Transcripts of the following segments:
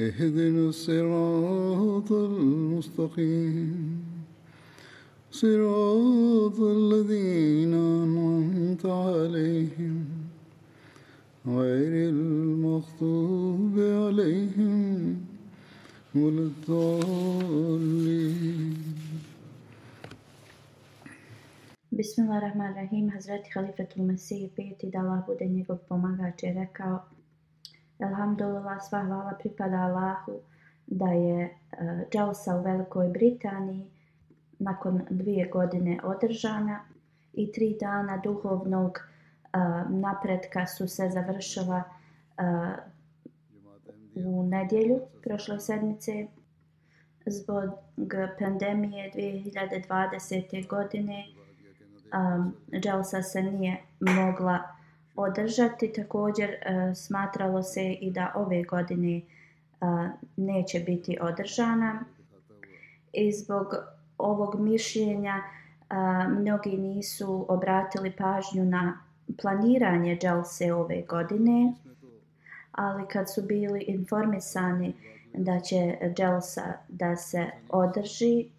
اهدنا الصراط المستقيم. صراط الذين أنعمت عليهم. غير المغضوب عليهم ولا بسم الله الرحمن الرحيم. حضرت خليفه المسيح بيتي دالا بودني بو رکا Alhamdulillah, sva hvala pripada Allahu da je e, uh, Džalsa u Velikoj Britaniji nakon dvije godine održana i tri dana duhovnog uh, napretka su se završila uh, u nedjelju prošle sedmice zbog pandemije 2020. godine um, Jalsa se nije mogla održati. Također e, smatralo se i da ove godine e, neće biti održana. I zbog ovog mišljenja e, mnogi nisu obratili pažnju na planiranje dželse ove godine, ali kad su bili informisani da će dželsa da se održi,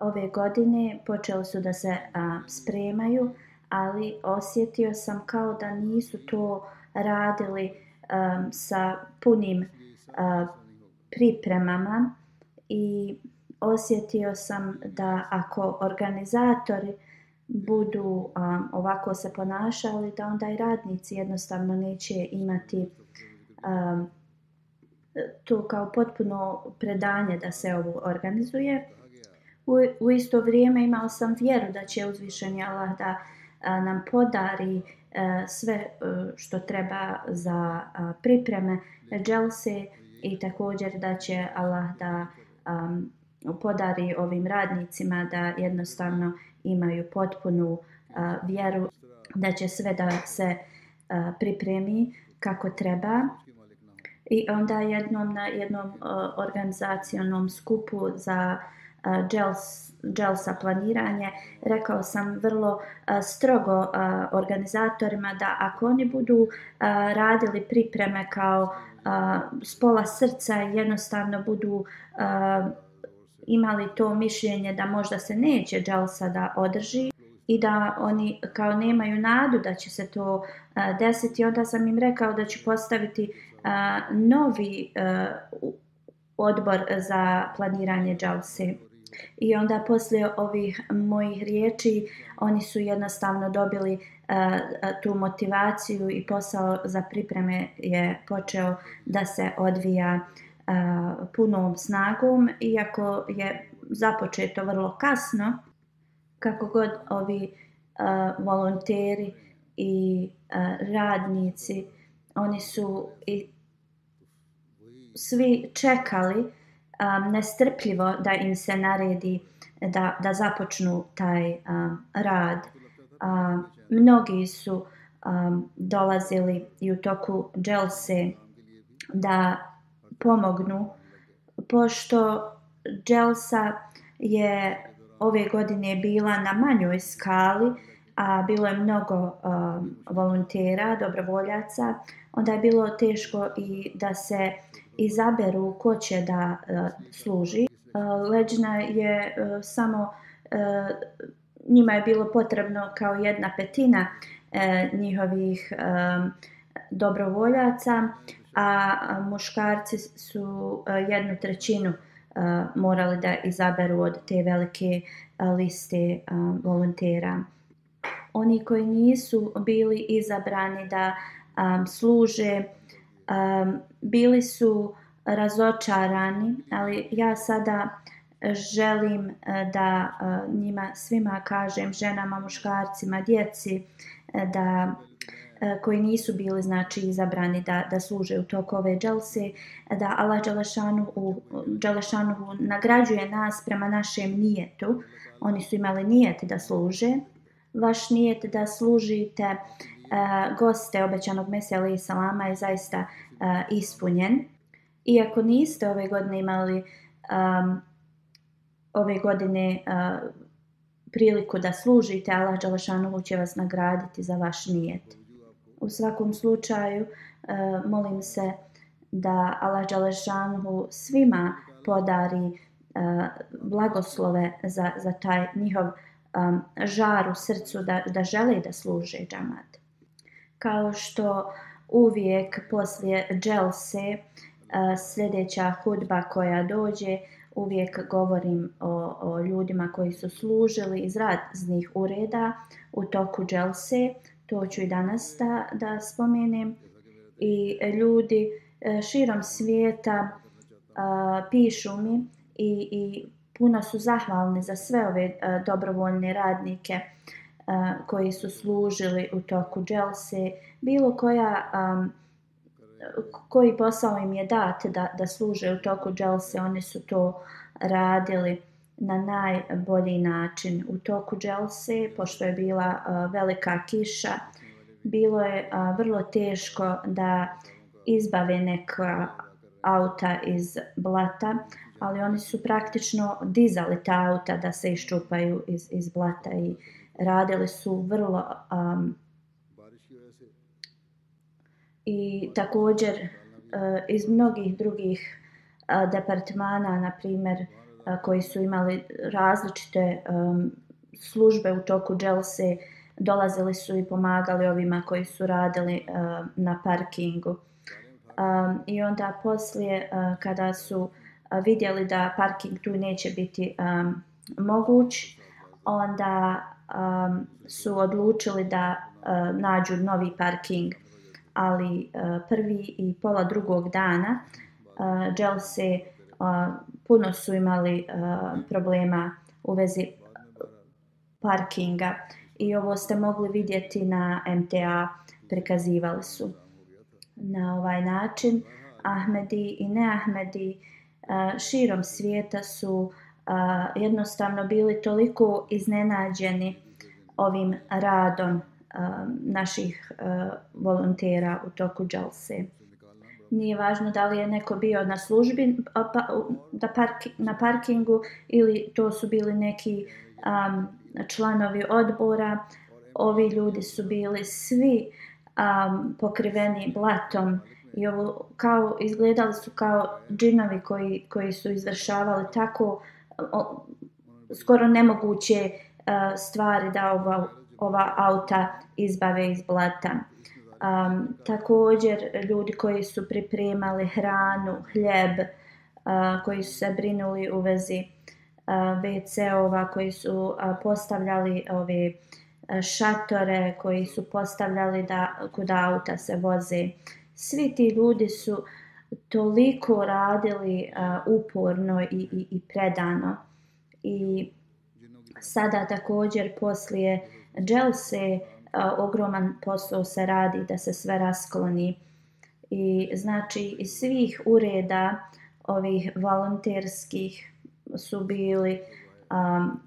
ove godine počeli su da se a, spremaju, ali osjetio sam kao da nisu to radili um, sa punim uh, pripremama i osjetio sam da ako organizatori budu um, ovako se ponašali, da onda i radnici jednostavno neće imati um, to kao potpuno predanje da se ovo organizuje. U, u isto vrijeme imao sam vjeru da će uzvišeni Allah da uh, nam podari e, sve e, što treba za pripreme dželse i također da će Allah da podari ovim radnicima da jednostavno imaju potpunu vjeru da će sve da se pripremi kako treba. I onda jednom na jednom organizacionom skupu za Jelsa planiranje, rekao sam vrlo strogo organizatorima da ako oni budu radili pripreme kao s pola srca jednostavno budu imali to mišljenje da možda se neće Jelsa da održi i da oni kao nemaju nadu da će se to desiti, onda sam im rekao da ću postaviti novi odbor za planiranje Jelse. I onda poslije ovih mojih riječi oni su jednostavno dobili uh, tu motivaciju i posao za pripreme je počeo da se odvija uh, punom snagom iako je započeto vrlo kasno. Kako god ovi uh, volonteri i uh, radnici oni su i svi čekali uh, um, nestrpljivo da im se naredi da, da započnu taj um, rad. Um, mnogi su um, dolazili i u toku dželse da pomognu, pošto dželsa je ove godine bila na manjoj skali, a bilo je mnogo um, volontera, dobrovoljaca, onda je bilo teško i da se izaberu ko će da e, služi. E, Leđna je e, samo, njima je bilo potrebno kao jedna petina uh, njihovih dobrovoljaca, a muškarci su jednu trećinu morali da izaberu od te velike liste volontera. Oni koji nisu bili izabrani da služe, Um, bili su razočarani, ali ja sada želim e, da e, njima svima kažem, ženama, muškarcima, djeci, e, da koji nisu bili znači izabrani da, da služe u toku ove dželse, da Allah Đalešanu, Đalešanu nagrađuje nas prema našem nijetu. Oni su imali nijet da služe. Vaš nijet da služite uh, goste obećanog Mesija Ali Salama je zaista uh, ispunjen. Iako niste ove godine imali um, ove godine uh, priliku da služite, Allah Đalašanovu će vas nagraditi za vaš nijet. U svakom slučaju, uh, molim se da Allah Đalašanovu svima podari uh, blagoslove za, za taj njihov um, žar u srcu da, da žele da služe džamat. Kao što uvijek poslije dželse eh, sljedeća hudba koja dođe, uvijek govorim o, o ljudima koji su služili iz raznih ureda u toku dželse, to ću i danas da, da spomenem. I ljudi eh, širom svijeta a, pišu mi i, i puno su zahvalni za sve ove a, dobrovoljne radnike a, koji su služili u toku dželse. Bilo koja, a, koji posao im je dat da, da služe u toku dželse, oni su to radili na najbolji način u toku dželse, pošto je bila uh, velika kiša, bilo je uh, vrlo teško da izbave neka auta iz blata, ali oni su praktično dizali ta auta da se iščupaju iz, iz blata i radile su vrlo um, i također uh, iz mnogih drugih uh, departmana, na primjer, e, koji su imali različite um, službe u toku dželse, dolazili su i pomagali ovima koji su radili uh, na parkingu. Um, I onda poslije, uh, kada su uh, vidjeli da parking tu neće biti um, moguć, onda um, su odlučili da uh, nađu novi parking. Ali uh, prvi i pola drugog dana uh, dželse uh, puno su imali uh, problema u vezi uh, parkinga i ovo ste mogli vidjeti na MTA prikazivali su na ovaj način Ahmedi i ne Ahmedi uh, širom svijeta su uh, jednostavno bili toliko iznenađeni ovim radom uh, naših uh, volontera u toku džalse nije važno da li je neko bio na službi pa, da parki, na parkingu ili to su bili neki um, članovi odbora. Ovi ljudi su bili svi um, pokriveni blatom i ovo kao izgledali su kao džinovi koji, koji su izvršavali tako o, skoro nemoguće uh, stvari da ova, ova auta izbave iz blata. Um, također ljudi koji su pripremali hranu, hljeb, uh, koji su se brinuli u vezi e, uh, WC-ova, koji su uh, postavljali ove uh, šatore, koji su postavljali da kuda auta se voze. Svi ti ljudi su toliko radili uh, uporno i, i, i predano. I sada također poslije Dželse, ogroman posao se radi da se sve raskloni i znači iz svih ureda ovih volonterskih su bili um,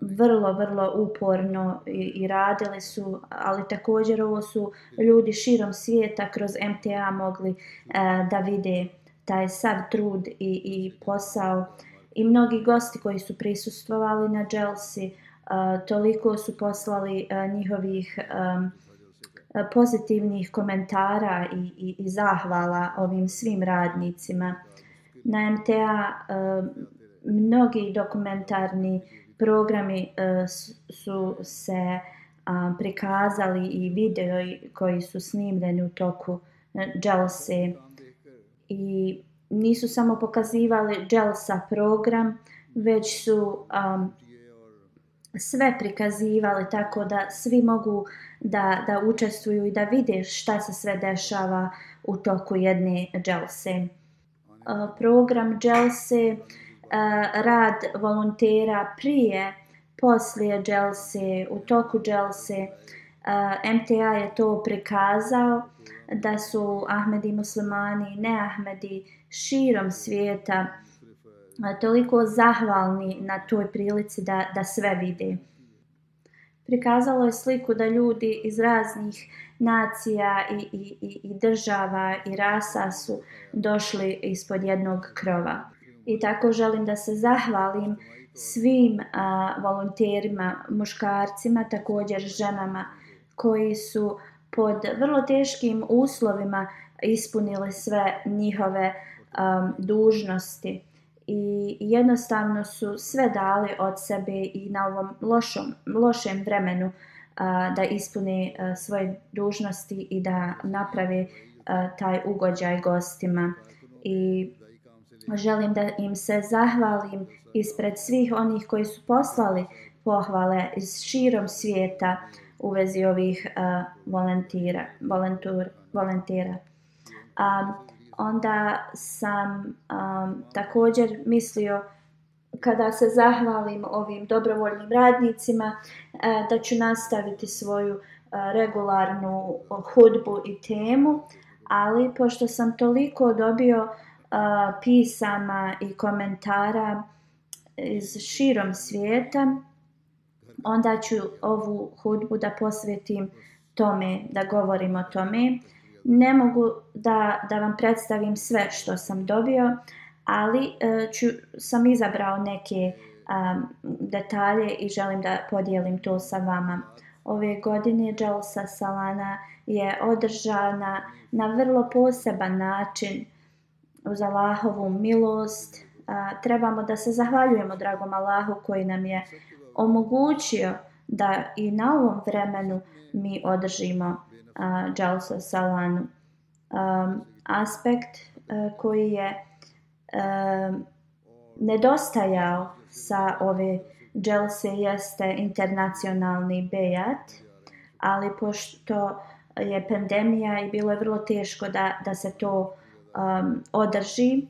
vrlo, vrlo uporno i, i radili su, ali također ovo su ljudi širom svijeta kroz MTA mogli uh, da vide taj sav trud i, i posao i mnogi gosti koji su prisustvovali na Jelsi uh, e, toliko su poslali uh, njihovih um, pozitivnih komentara i, i, i zahvala ovim svim radnicima. Na MTA uh, mnogi dokumentarni programi eh, su se prikazali i video koji su snimljeni u toku uh, i nisu samo pokazivali Jelsa program, već su um, sve prikazivali tako da svi mogu da, da učestvuju i da vide šta se sve dešava u toku jedne Jelse. Uh, program Jelse, uh, Eh, rad volontera prije, poslije Jelse, u toku Jelse, eh, MTA je to prikazao da su Ahmedi muslimani, ne Ahmedi, širom svijeta eh, toliko zahvalni na toj prilici da, da sve vide. Prikazalo je sliku da ljudi iz raznih nacija i, i, i, i država i rasa su došli ispod jednog krova. I tako želim da se zahvalim svim a, volonterima, muškarcima, također ženama koji su pod vrlo teškim uslovima ispunili sve njihove um, dužnosti. I jednostavno su sve dali od sebe i na ovom lošom, lošem vremenu uh, da ispune uh, svoje dužnosti i da naprave uh, taj ugođaj gostima. I želim da im se zahvalim ispred svih onih koji su poslali pohvale iz širom svijeta u vezi ovih uh, volontira, volontur, volontira. Um, onda sam um, također mislio kada se zahvalim ovim dobrovoljnim radnicima uh, da ću nastaviti svoju uh, regularnu hudbu i temu, ali pošto sam toliko dobio uh, pisama i komentara iz širom svijeta, onda ću ovu hudbu da posvetim tome, da govorim o tome. Ne mogu da, da vam predstavim sve što sam dobio, ali uh, ću, sam izabrao neke um, detalje i želim da podijelim to sa vama. Ove godine Jalsa Salana je održana na vrlo poseban način uz Allahovu milost. A, trebamo da se zahvaljujemo dragom Allahu koji nam je omogućio da i na ovom vremenu mi održimo uh, Jalsa Salanu. Um, aspekt a, koji je a, nedostajao sa ove Jalse jeste internacionalni bejat, ali pošto je pandemija i bilo je vrlo teško da, da se to um, održi,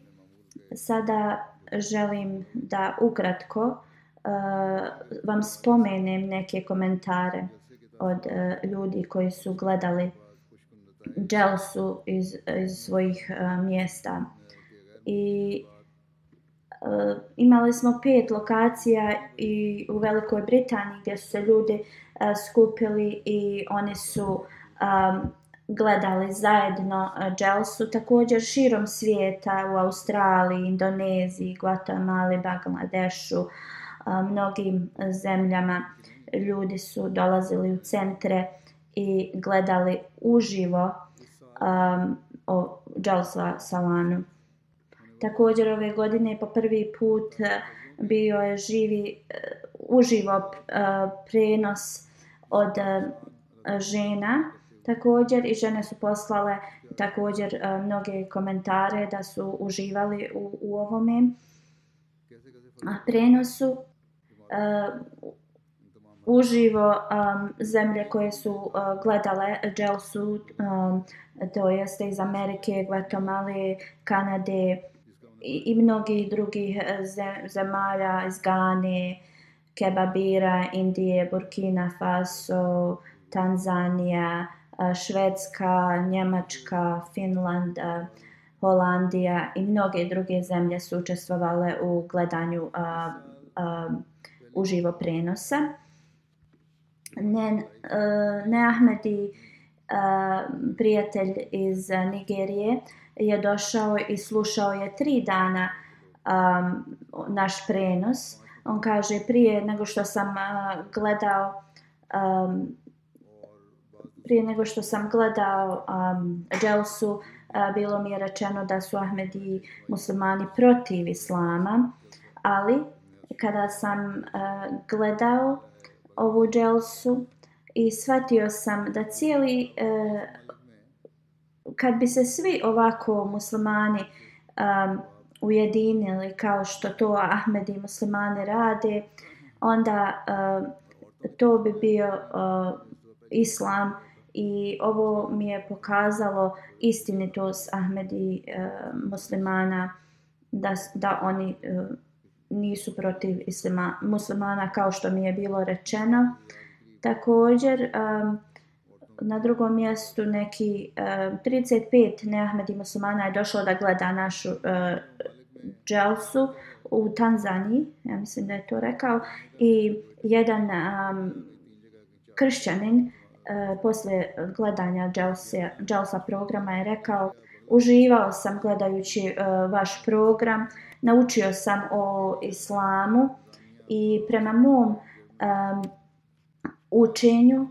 sada želim da ukratko uh, vam spomenem neke komentare od uh, ljudi koji su gledali Jelsu iz, iz svojih uh, mjesta. I uh, imali smo pet lokacija i u Velikoj Britaniji gdje su se ljudi uh, skupili i oni su um, gledali zajedno Jelsu, također širom svijeta u Australiji, Indoneziji, Guatemala, Bangladešu, mnogim zemljama ljudi su dolazili u centre i gledali uživo um, o Jalsa Salanu. Također ove godine po prvi put bio je živi uh, uživo uh, prenos od uh, žena. Također i žene su poslale također e, mnoge komentare da su uživali u, u ovome. Prenosu uh, e, uživo um, zemlje koje su uh, gledale Jelsu, um, to jeste iz Amerike, Guatemala, Kanade i, i mnogih drugih zemalja iz Gane, Kebabira, Indije, Burkina Faso, Tanzanija, uh, Švedska, Njemačka, Finland, Holandija i mnoge druge zemlje su učestvovale u gledanju uh, uživo prenosa. Ne, ne Ahmedi, prijatelj iz Nigerije, je došao i slušao je tri dana naš prenos. On kaže, prije nego što sam gledao um, prije nego što sam gledao um, Jelsu, uh, bilo mi je rečeno da su Ahmedi muslimani protiv islama, ali kada sam uh, gledao ovu dželsu i shvatio sam da cijeli uh, kad bi se svi ovako muslimani um, ujedinili kao što to Ahmedi i muslimani rade, onda um, to bi bio uh, islam i ovo mi je pokazalo istinitost Ahmedi e, muslimana da, da oni e, nisu protiv islima, muslimana kao što mi je bilo rečeno. Također, e, na drugom mjestu neki e, 35 neahmedi muslimana je došlo da gleda našu e, dželsu u Tanzaniji, ja mislim da je to rekao, i jedan um, kršćanin uh, E, posle gledanja Jelsa, Jelsa programa je rekao uživao sam gledajući e, vaš program, naučio sam o islamu i prema mom um, učenju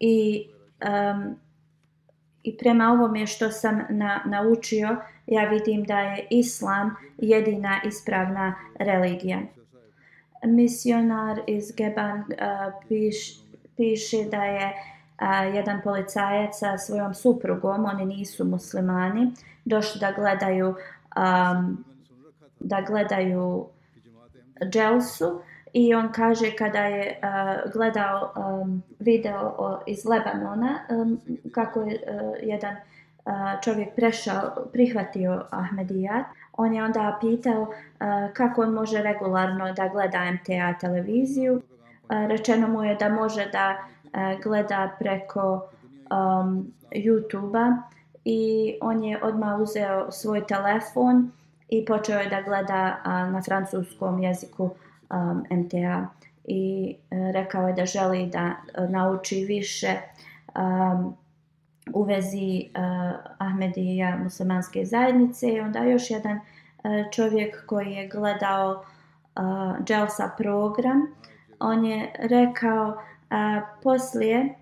i um, i prema ovome što sam na, naučio, ja vidim da je islam jedina ispravna religija. Misionar iz Geban uh, e, piše piše da je a, jedan policajac sa svojom suprugom, oni nisu muslimani, došli da gledaju a, da gledaju dželsu i on kaže kada je uh, gledao um, video o, iz Lebanona um, kako je uh, jedan uh, čovjek prešao, prihvatio Ahmedijat, on je onda pitao uh, kako on može regularno da gleda MTA televiziju. Rečeno mu je da može da e, gleda preko um, YouTube-a i on je odmah uzeo svoj telefon i počeo je da gleda uh, na francuskom jeziku um, MTA i uh, rekao je da želi da uh, nauči više um, u vezi uh, Ahmedija muslimanske zajednice. I onda još jedan uh, čovjek koji je gledao uh, Jelsa program on je rekao a, poslije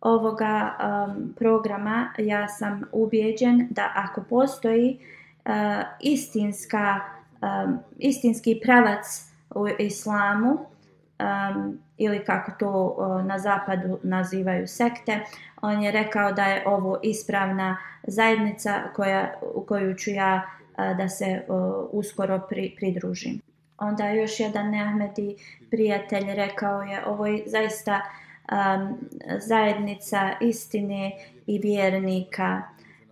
ovoga um, programa ja sam ubijeđen da ako postoji uh, istinska um, istinski pravac u islamu um, ili kako to uh, na zapadu nazivaju sekte, on je rekao da je ovo ispravna zajednica koja, u koju ću ja uh, da se uh, uskoro pri, pridružim. Onda još jedan Nehmedi prijatelj rekao je ovo je zaista um, zajednica istine i vjernika.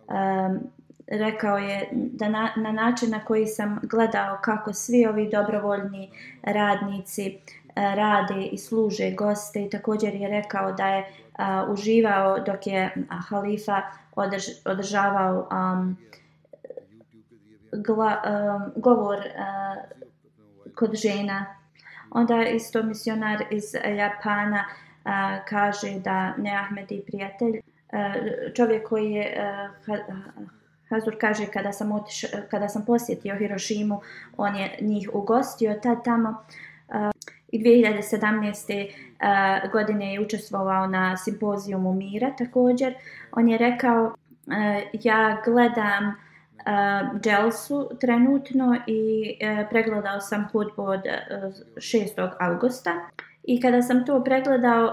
Um, rekao je da na, na način na koji sam gledao kako svi ovi dobrovoljni radnici uh, rade i služe goste i također je rekao da je a, uživao dok je a, halifa održ, održavao um, gla, um, govor a, kod žena. Onda isto misionar iz eh, Japana a, kaže da ne Ahmedi prijatelj, a, čovjek koji je a, Hazur kaže kada sam, otiš, kada sam posjetio Hirošimu, on je njih ugostio tad tamo i 2017. Uh, godine je učestvovao na simpozijumu mira također. On je rekao uh, ja gledam Eh, uh, Gelsu trenutno i uh, pregledao sam hudbu od eh, uh, 6. augusta. I kada sam to pregledao, uh,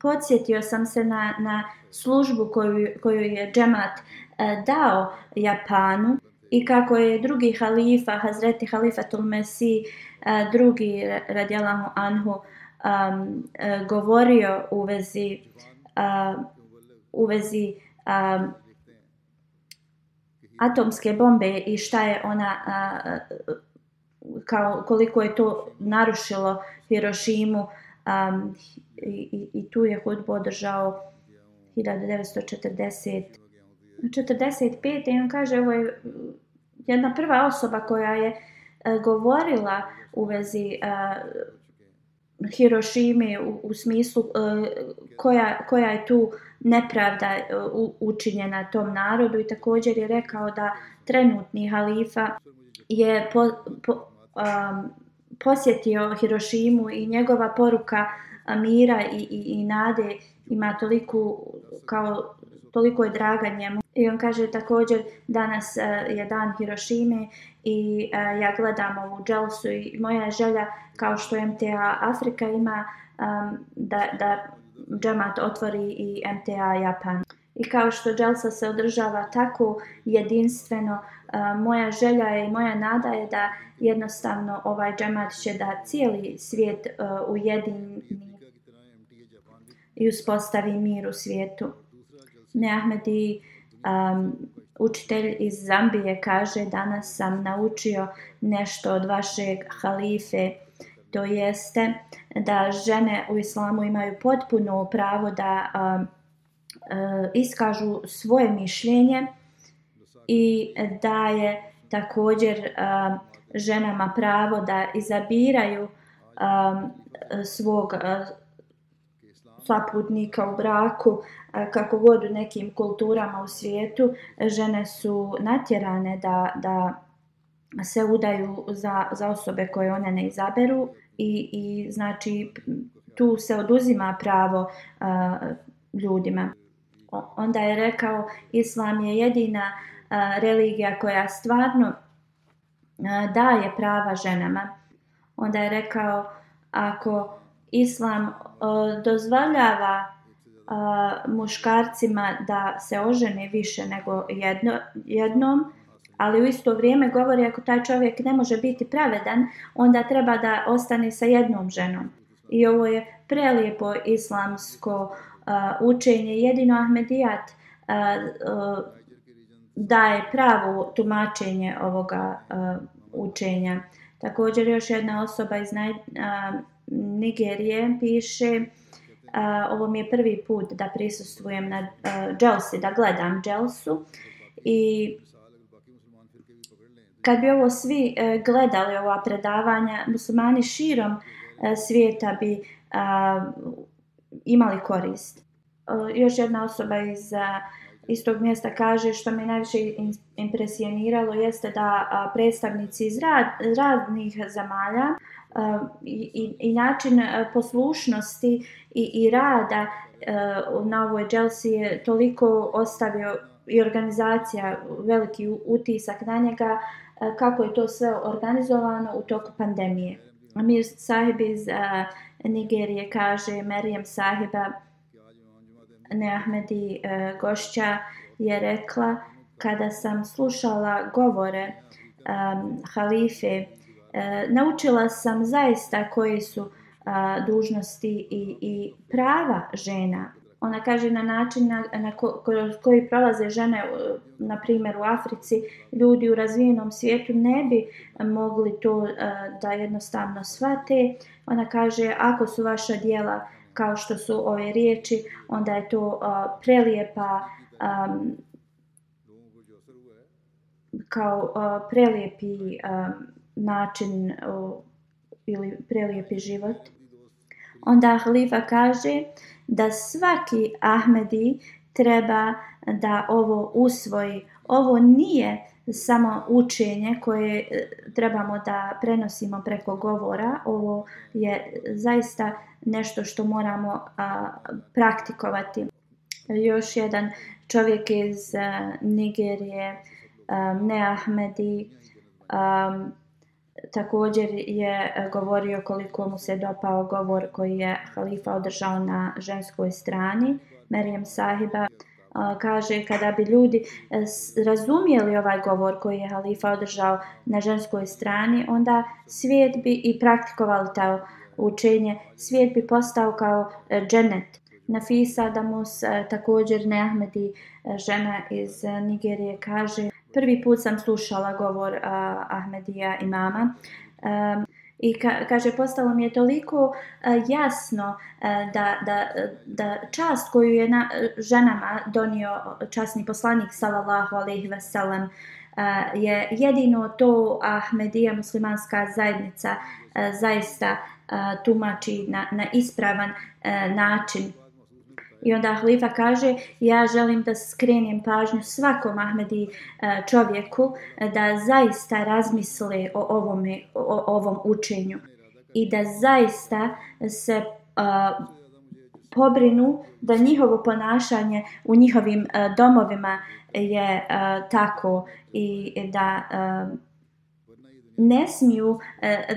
podsjetio sam se na, na službu koju, koju je džemat uh, dao Japanu i kako je drugi halifa, Hazreti Halifatul Mesih, uh, drugi radijalahu anhu, um, uh, govorio u vezi, uh, u vezi um, atomske bombe i šta je ona kao koliko je to narušilo Hirošimu um, i, i tu je hudbu održao 1940 45. i on kaže ovo je jedna prva osoba koja je uh, govorila u vezi uh, Hirošime u, u smislu uh, koja, koja je tu nepravda uh, učinjena tom narodu i također je rekao da trenutni halifa je po, po, um, posjetio Hirošimu i njegova poruka mira i, i, i nade ima toliko kao toliko je draga njemu. I on kaže također danas uh, je dan Hirošime i uh, ja gledam ovu dželsu i moja želja kao što MTA Afrika ima um, da, da džemat otvori i MTA Japan. I kao što Dželsa se održava tako jedinstveno, e, moja želja je i moja nada je da jednostavno ovaj džemat će da cijeli svijet ujedini i uspostavi mir u svijetu. Neahmedi, um, učitelj iz Zambije, kaže danas sam naučio nešto od vašeg halife, to jeste da žene u islamu imaju potpuno pravo da um, uh, iskažu svoje mišljenje i da je također um, ženama pravo da izabiraju um, svog uh, saputnika u braku, e, kako god u nekim kulturama u svijetu, žene su natjerane da, da se udaju za, za osobe koje one ne izaberu i, i znači tu se oduzima pravo a, ljudima. Onda je rekao, islam je jedina a, religija koja stvarno a, daje prava ženama. Onda je rekao, ako islam dozvoljava muškarcima da se ožene više nego jedno, jednom, ali u isto vrijeme govori ako taj čovjek ne može biti pravedan, onda treba da ostane sa jednom ženom. I ovo je prelijepo islamsko uh, učenje. Jedino Ahmedijat uh, uh, daje pravo tumačenje ovoga uh, učenja. Također još jedna osoba iz naj, uh, Nigerije piše a, ovo mi je prvi put da prisustvujem na uh, Jelsi, da gledam Jelsu i kad bi ovo svi uh, gledali ova predavanja, muslimani širom uh, svijeta bi a, imali korist. E, još jedna osoba iz uh, istog mjesta kaže što me najviše impresioniralo jeste da predstavnici iz rad, raznih zemalja Ehm, i, i način e, poslušnosti i, i rada e, na ovoj Chelsea je toliko ostavio i organizacija veliki utisak na njega e, kako je to sve organizovano u toku pandemije. Amir Sahib iz Nigerije kaže Merijem Sahiba ne Ahmedi gošća je rekla kada sam slušala govore um, halife E, naučila sam zaista koje su a, dužnosti i, i prava žena. Ona kaže na način na, na ko, koji prolaze žene, e, na primjer u Africi, ljudi u razvijenom svijetu ne bi mogli to a, da jednostavno shvate. Ona kaže ako su vaša dijela kao što su ove riječi, onda je to a, prelijepa a, kao a, prelijepi a, način o, ili prelijepi život. Onda halifa kaže da svaki Ahmedi treba da ovo usvoji. Ovo nije samo učenje koje e, trebamo da prenosimo preko govora. Ovo je zaista nešto što moramo a, praktikovati. Još jedan čovjek iz a, Nigerije, a, ne Ahmedi, a, također je e, govorio koliko mu se dopao govor koji je halifa održao na ženskoj strani. Merijem Sahiba kaže kada bi ljudi e, razumijeli ovaj govor koji je halifa održao na ženskoj strani, onda svijet bi i praktikovali to učenje. Svijet bi postao kao e, dženet. Nafisa Damus, također Neahmedi, žena iz Nigerije, kaže prvi put sam slušala govor uh, Ahmedija imama. Um, i ka, kaže postalo mi je toliko uh, jasno uh, da, da, da čast koju je na ženama donio časni poslanik sallallahu alejhi ve sellem uh, e, je jedino to Ahmedija muslimanska zajednica uh, zaista uh, tumači na, na ispravan uh, način. I onda halifa kaže, ja želim da skrenem pažnju svakom Ahmedi e, čovjeku e, da zaista razmisle o, ovome, o ovom učenju. I da zaista se uh, pobrinu da njihovo ponašanje u njihovim uh, domovima je uh, tako i da uh, ne smiju uh,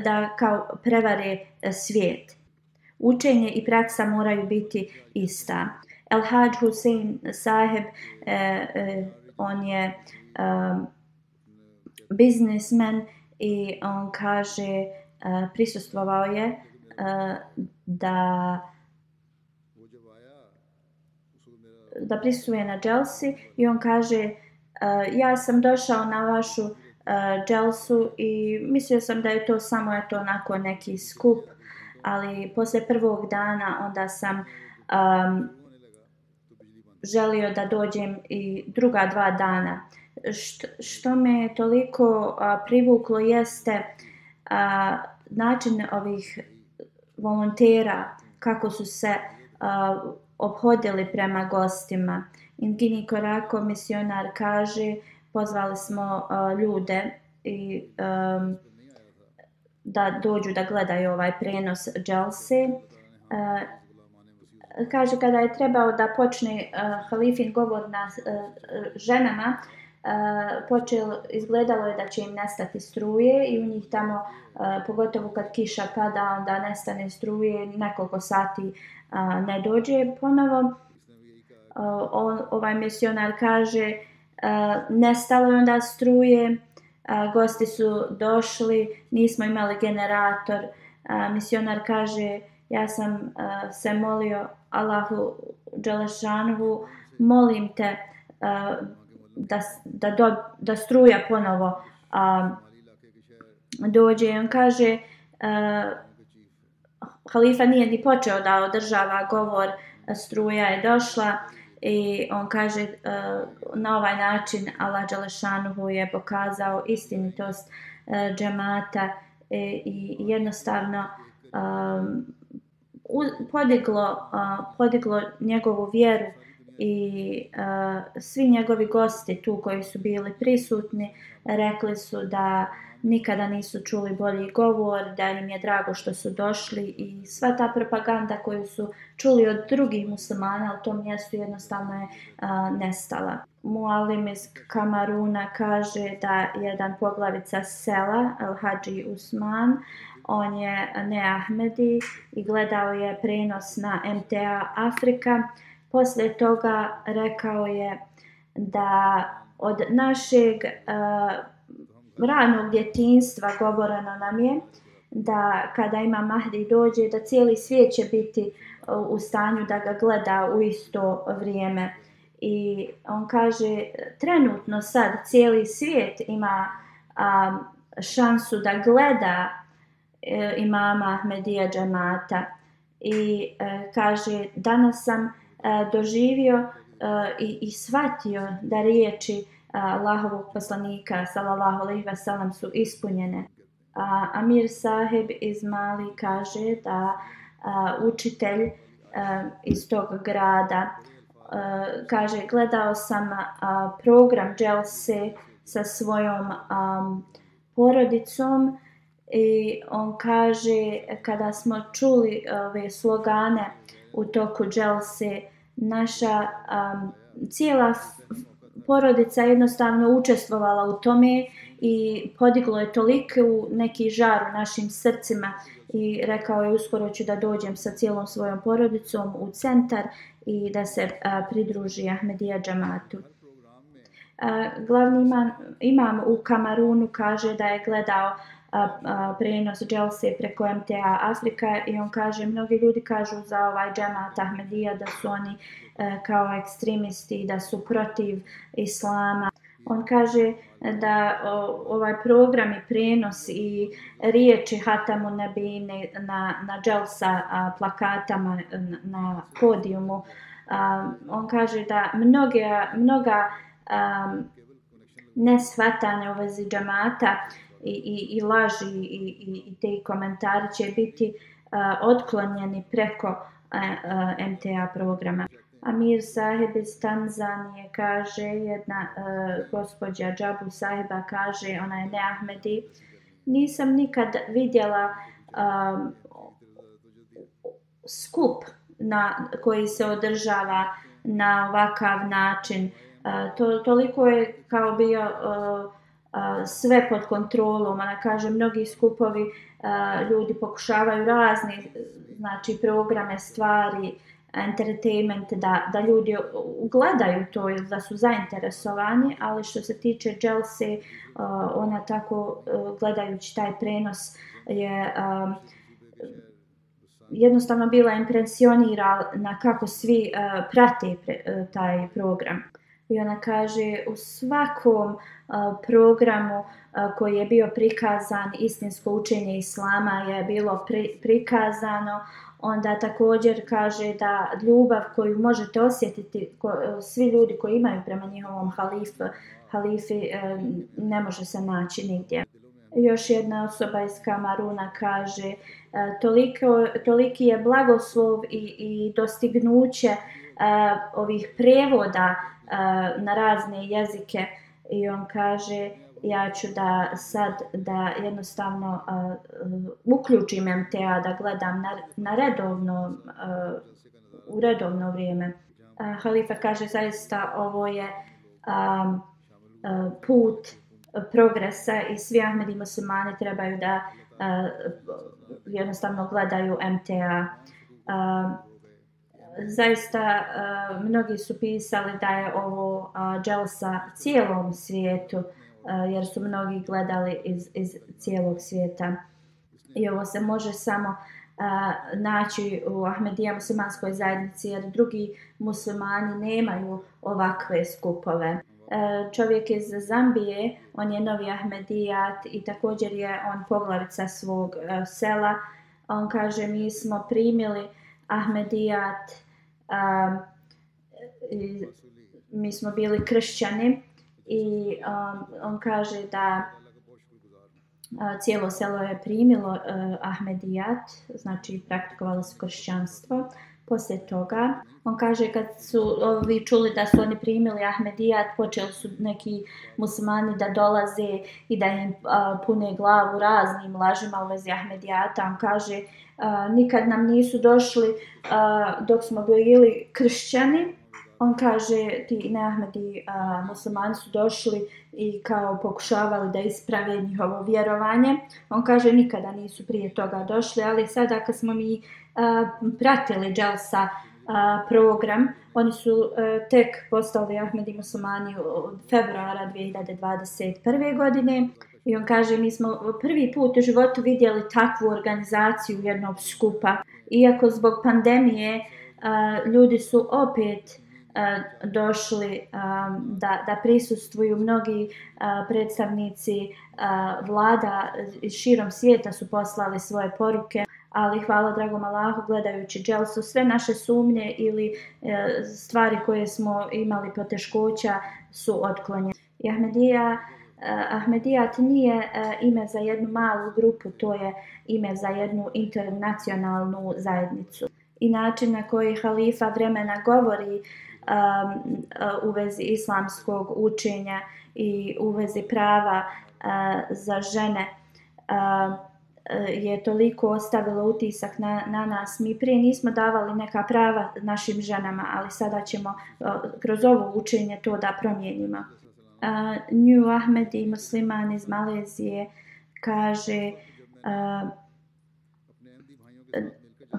da kao prevare svijet učenje i praksa moraju biti ista. El Hadž Hussein saheb, e, e, on je e, biznismen i on kaže, e, prisustvovao je e, da da prisuje na dželsi i on kaže uh, ja sam došao na vašu uh, dželsu i mislio sam da je to samo eto onako neki skup ali posle prvog dana onda sam um, želio da dođem i druga dva dana. Što, što me toliko a, privuklo jeste a, način ovih volontera, kako su se a, obhodili prema gostima. Ingini Korako, misionar, kaže, pozvali smo a, ljude i a, da dođu da gledaju ovaj prenos Dželse. A, e, kaže kada je trebao da počne e, uh, halifin govor na uh, ženama, uh, počel, izgledalo je da će im nestati struje i u njih tamo, uh, pogotovo kad kiša pada, onda nestane struje, nekoliko sati uh, ne dođe ponovo. Uh, on, ovaj misionar kaže, uh, nestalo je onda struje, A, gosti su došli, nismo imali generator, A, misionar kaže, ja sam a, se molio Allahu Đelešanhu, molim te a, da, da, do, da struja ponovo a, dođe. I on kaže, a, halifa nije ni počeo da održava govor, struja je došla i on kaže uh, na ovaj način Allah Đalešanuhu je pokazao istinitost uh, džemata i, i jednostavno um, podiglo, uh, podiglo njegovu vjeru i uh, svi njegovi gosti tu koji su bili prisutni rekli su da nikada nisu čuli bolji govor, da im je drago što su došli i sva ta propaganda koju su čuli od drugih muslimana u tom mjestu jednostavno je a, nestala. Mualim iz Kamaruna kaže da jedan poglavica sela, El Hadži Usman, on je ne Ahmedi i gledao je prenos na MTA Afrika. Poslije toga rekao je da od našeg uh, ranog djetinstva govoreno nam je da kada ima Mahdi dođe da cijeli svijet će biti e, u stanju da ga gleda u isto vrijeme. I on kaže trenutno sad cijeli svijet ima a, šansu da gleda e, imama Ahmedija džemata i e, kaže danas sam e, doživio e, i, i shvatio da riječi e, Allahovog poslanika sallallahu alejhi ve sellem su ispunjene. A, Amir Saheb iz Mali kaže da a, učitelj a, iz tog grada a, kaže gledao sam a, program Jelse sa svojom a, porodicom I on kaže, kada smo čuli ove slogane u toku Jelse naša a, cijela porodica jednostavno učestvovala u tome i podiglo je toliko u neki žar u našim srcima i rekao je uskoro ću da dođem sa cijelom svojom porodicom u centar i da se a, pridruži Ahmedija džamatu. A, glavni imam, imam u Kamarunu kaže da je gledao a, a, prenos Dželse preko MTA Afrika i on kaže, mnogi ljudi kažu za ovaj džemat Ahmedija da su oni e, kao ekstremisti, da su protiv islama. On kaže da o, ovaj program i prenos i riječi Hatamu Nebine na, na Dželsa a, plakatama na, na podijumu, a, on kaže da mnoge, mnoga a, nesvatanja u vezi džamata i, i, i laži i, i, i te komentari će biti uh, otklonjeni preko uh, uh, MTA programa. Amir Saheb iz Tanzanije kaže, jedna uh, gospođa Džabu Saheba kaže, ona je Neahmedi, nisam nikad vidjela um, skup na koji se održava na ovakav način. Uh, to, toliko je kao bio uh, sve pod kontrolom, ona kaže mnogi skupovi ljudi pokušavaju razne znači programe, stvari entertainment, da, da ljudi gledaju to ili da su zainteresovani, ali što se tiče Jelse, ona tako e, gledajući taj prenos je jednostavno bila impresionirana kako svi e, prate e, taj program. I ona kaže u svakom uh, programu uh, koji je bio prikazan istinsko učenje islama je bilo pri, prikazano onda također kaže da ljubav koju možete osjetiti ko, svi ljudi koji imaju prema njihovom halifu, halifi e, ne može se naći nigdje. Još jedna osoba iz Kamaruna kaže e, toliko, toliki je blagoslov i, i dostignuće ovih prevoda na razne jezike i on kaže ja ću da sad da jednostavno uh, uključim MTA da gledam na, na redovno uh, u redovno vrijeme. Uh, Halifa kaže zaista ovo je um, uh, put progresa i svi Ahmedi muslimani trebaju da uh, jednostavno gledaju MTA. Uh, zaista uh, mnogi su pisali da je ovo uh, dželsa cijelom svijetu uh, jer su mnogi gledali iz, iz cijelog svijeta. I ovo se može samo uh, naći u Ahmedija muslimanskoj zajednici jer drugi muslimani nemaju ovakve skupove. Uh, čovjek iz Zambije, on je novi Ahmedijat i također je on poglavica svog uh, sela. On kaže mi smo primili Ahmedijat, uh, mi smo bili kršćani i um, on kaže da cijelo selo je primilo uh, Ahmedijat, znači praktikovalo su kršćanstvo. Poslije toga, on kaže kad su ovi čuli da su oni primili Ahmedijat, počeli su neki muslimani da dolaze i da im a, pune glavu raznim lažima u vezi Ahmedijata. On kaže a, nikad nam nisu došli a, dok smo bili kršćani, on kaže ti neahmedi a, muslimani su došli i kao pokušavali da isprave njihovo vjerovanje. On kaže nikada nisu prije toga došli, ali sada kad smo mi pratili Dželsa program, oni su e, tek postali Ahmedi muslimani od februara 2021. godine. I on kaže, mi smo prvi put u životu vidjeli takvu organizaciju jednog skupa. Iako zbog pandemije e, ljudi su opet e, došli da, da prisustvuju mnogi predstavnici vlada širom svijeta su poslali svoje poruke ali hvala dragom Allahu gledajući dželsu sve naše sumnje ili e, stvari koje smo imali poteškoća su otklonjene. I Ahmedija, e, Ahmedijat nije e, ime za jednu malu grupu, to je ime za jednu internacionalnu zajednicu. I način na koji halifa vremena govori um, uh, u vezi islamskog učenja i u vezi prava uh, za žene uh, Eh, je toliko ostavilo utisak na, na nas. Mi prije nismo davali neka prava našim ženama, ali sada ćemo eh, kroz ovo učenje to da promijenimo. Eh, uh, New Ahmed i musliman iz Malezije kaže uh,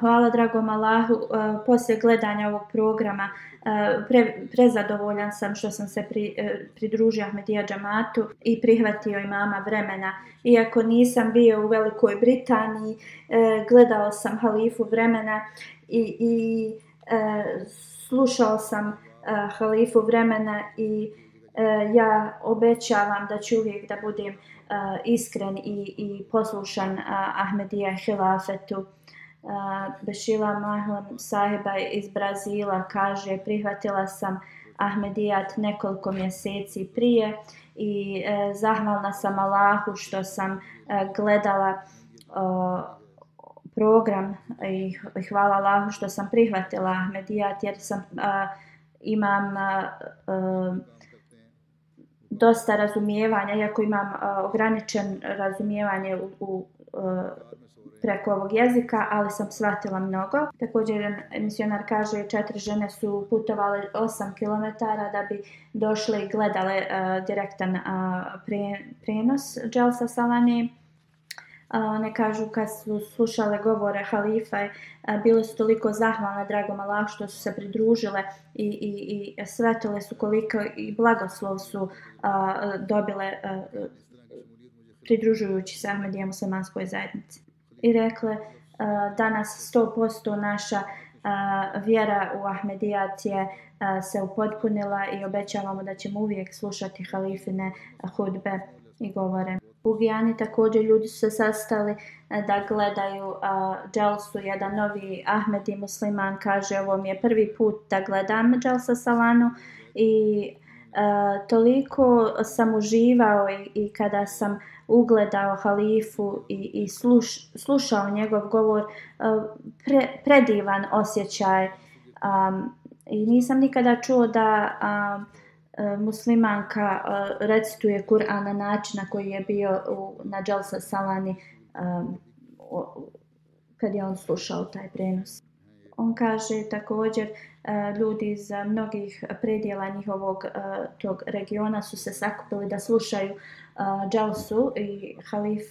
hvala dragom Allahu, uh, poslije gledanja ovog programa uh, Eh, pre, prezadovoljan sam što sam se pri, eh, pridružio Ahmedija džamatu i prihvatio imama vremena. Iako nisam bio u Velikoj Britaniji, eh, gledao sam halifu vremena i, i slušao sam halifu vremena i ja obećavam da ću uvijek da budem iskren i, i poslušan Ahmedija hilafetu. Bešila Mahon sahiba iz Brazila kaže prihvatila sam Ahmedijat nekoliko mjeseci prije i e, zahvalna sam Allahu što sam e, gledala e, program i hvala Allahu što sam prihvatila Ahmedijat jer sam e, imam e, dosta razumijevanja, iako imam uh, ograničen razumijevanje u, u uh, preko ovog jezika, ali sam shvatila mnogo. Također, misionar kaže, četiri žene su putovale 8 km da bi došle i gledale uh, direktan uh, pre, prenos Dželsa Salani. A, e, one kažu kad su slušale govore halife, a, bile su toliko zahvalne dragom Allah što su se pridružile i, i, i svetile su koliko i blagoslov su a, dobile a, pridružujući se Ahmedija muslimanskoj zajednici. I rekle, uh, danas 100% naša uh, vjera u Ahmedijat je uh, se upotpunila i obećavamo da ćemo uvijek slušati halifine hudbe i govore. U Gijani također ljudi su se sastali da gledaju uh, Dželsu, jedan novi Ahmedi musliman kaže ovo mi je prvi put da gledam Dželsa Salanu i uh, toliko sam uživao i, i kada sam ugledao halifu i, i sluš, slušao njegov govor, eh, pre, predivan osjećaj um, i nisam nikada čuo da um, muslimanka uh, recituje Kur'an na način na koji je bio u, na Dželsa Salani um, kad je on slušao taj prenos. On kaže također uh, E, ljudi iz mnogih predjela njihovog e, tog regiona su se sakupili da slušaju e, Dželsu i halif,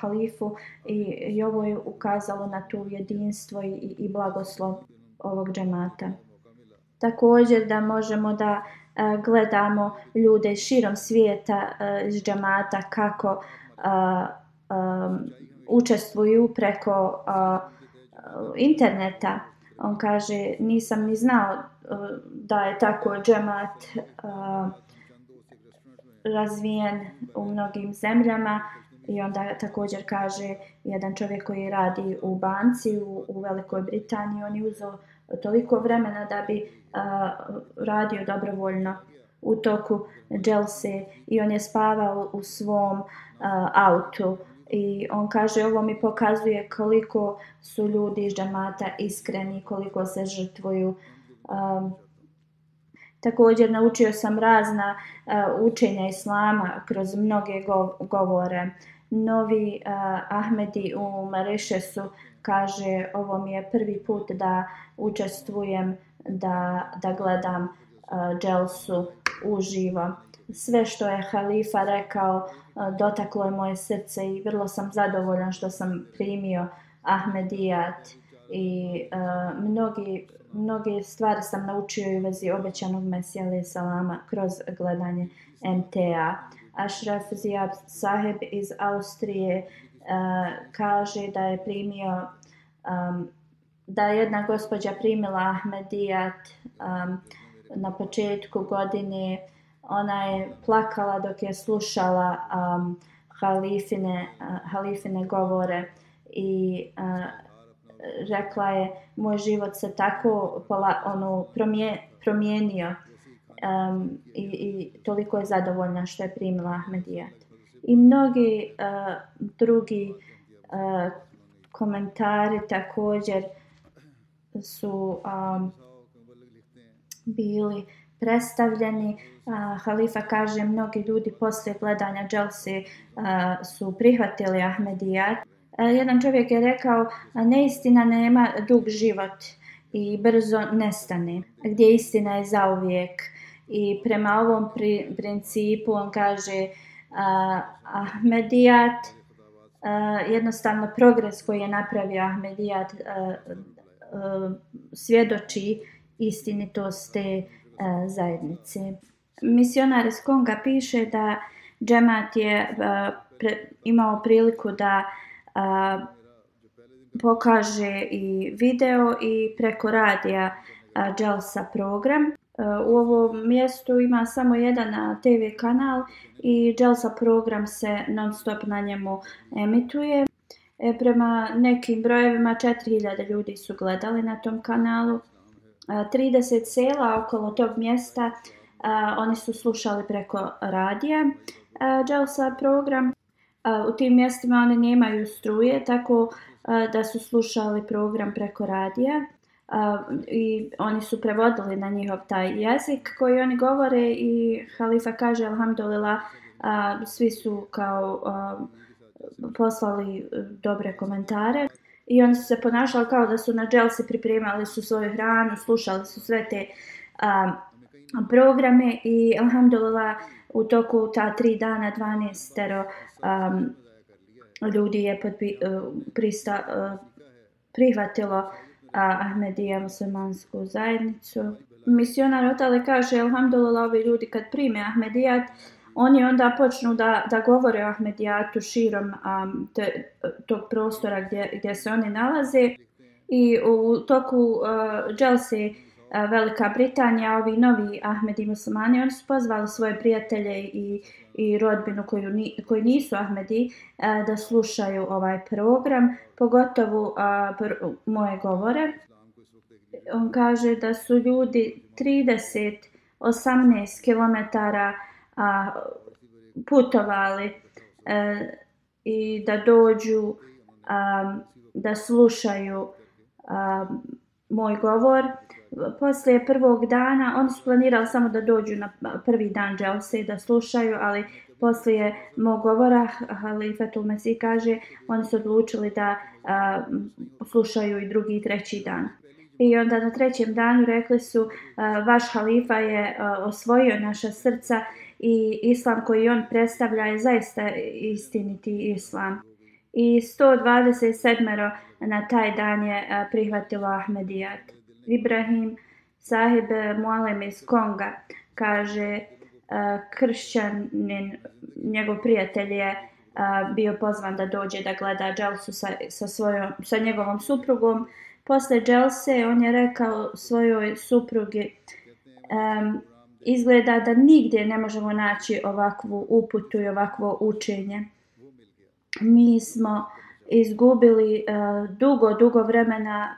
halifu i, i ovo je ukazalo na tu jedinstvo i, i blagoslov ovog džemata. Također da možemo da gledamo ljude širom svijeta iz džamata kako učestvuju preko interneta. On kaže, nisam ni znao e, da je tako džemat e, razvijen u mnogim zemljama. I onda također kaže jedan čovjek koji radi u banci u, u Velikoj Britaniji, on je uzeo toliko vremena da bi uh, radio dobrovoljno u toku dželse i on je spavao u svom uh, autu i on kaže ovo mi pokazuje koliko su ljudi iz džamata iskreni, koliko se žrtvuju. Um, također naučio sam razna uh, učenja islama kroz mnoge go govore. Novi uh, Ahmedi u Marešesu kaže ovo mi je prvi put da učestvujem, da, da gledam uh, dželsu uživo. Sve što je halifa rekao e, dotaklo je moje srce i vrlo sam zadovoljan što sam primio Ahmedijat i uh, mnogi, mnogi stvari sam naučio i vezi obećanog Mesija alaih salama kroz gledanje MTA. Ashraf Ziab Saheb iz Austrije uh, kaže da je primio um, da je jedna gospođa primila Ahmedijat um, na početku godine. Ona je plakala dok je slušala um, halifine, uh, halifine govore i uh, rekla je moj život se tako pola, ono, promije, promijenio um, i, i toliko je zadovoljna što je primila Ahmedijat. I mnogi uh, drugi uh, komentari također su um, bili predstavljeni. A, halifa kaže, mnogi ljudi poslije gledanja Dželsi su prihvatili Ahmedijat. Jedan čovjek je rekao, neistina nema dug život i brzo nestane, gdje istina je zauvijek. I prema ovom pri, principu on kaže, uh, Ahmedijat, uh, jednostavno progres koji je napravio Ahmedijat uh, uh, svjedoči istinitost te zajednici. zajednice. Misionar iz Konga piše da džemat je e, pre, imao priliku da a, pokaže i video i preko radija e, Jelsa program. U ovom mjestu ima samo jedan TV kanal i Jelsa program se non stop na njemu emituje. E, prema nekim brojevima 4000 ljudi su gledali na tom kanalu. 30 sela okolo tog mjesta oni su slušali preko radija Jelsa program. U tim mjestima oni nemaju struje, tako da su slušali program preko radija i oni su prevodili na njihov taj jezik koji oni govore i halifa kaže alhamdulillah svi su kao poslali dobre komentare i oni su se ponašali kao da su na dželsi pripremali su svoju hranu, slušali su sve te a, programe i alhamdulillah u toku ta tri dana 12 tero um, ljudi je podpi, uh, prista, uh, prihvatilo uh, Ahmedija muslimansku zajednicu. Misionar Otale kaže, alhamdulillah, ovi ljudi kad prime Ahmedijat, oni onda počnu da, da govore o Ahmedijatu širom um, te, tog prostora gdje, gdje se oni nalaze. I u toku e, uh, Dželse e, Velika Britanija, ovi novi Ahmedi muslimani, oni su pozvali svoje prijatelje i, i rodbinu koju ni, koji nisu Ahmedi uh, da slušaju ovaj program, pogotovo uh, pr, moje govore. On kaže da su ljudi 30 18 km a, putovali uh, i da dođu a, da slušaju a, moj govor. Poslije prvog dana, oni su planirali samo da dođu na prvi dan dželse da slušaju, ali poslije mog govora, Halifetul Mesih kaže, oni su odlučili da a, slušaju i drugi i treći dan. I onda na trećem danu rekli su, a, vaš halifa je a, osvojio naša srca i islam koji on predstavlja je zaista istiniti islam. I 127 na taj dan je prihvatilo Ahmedijat. Ibrahim sahib e, Mualem iz Konga kaže e, kršćanin, njegov prijatelj je bio pozvan da dođe da gleda Dželsu sa, sa, svojom, sa njegovom suprugom. Posle Dželse on je rekao svojoj suprugi um, izgleda da nigdje ne možemo naći ovakvu uputu i ovakvo učenje. Mi smo izgubili uh, dugo, dugo vremena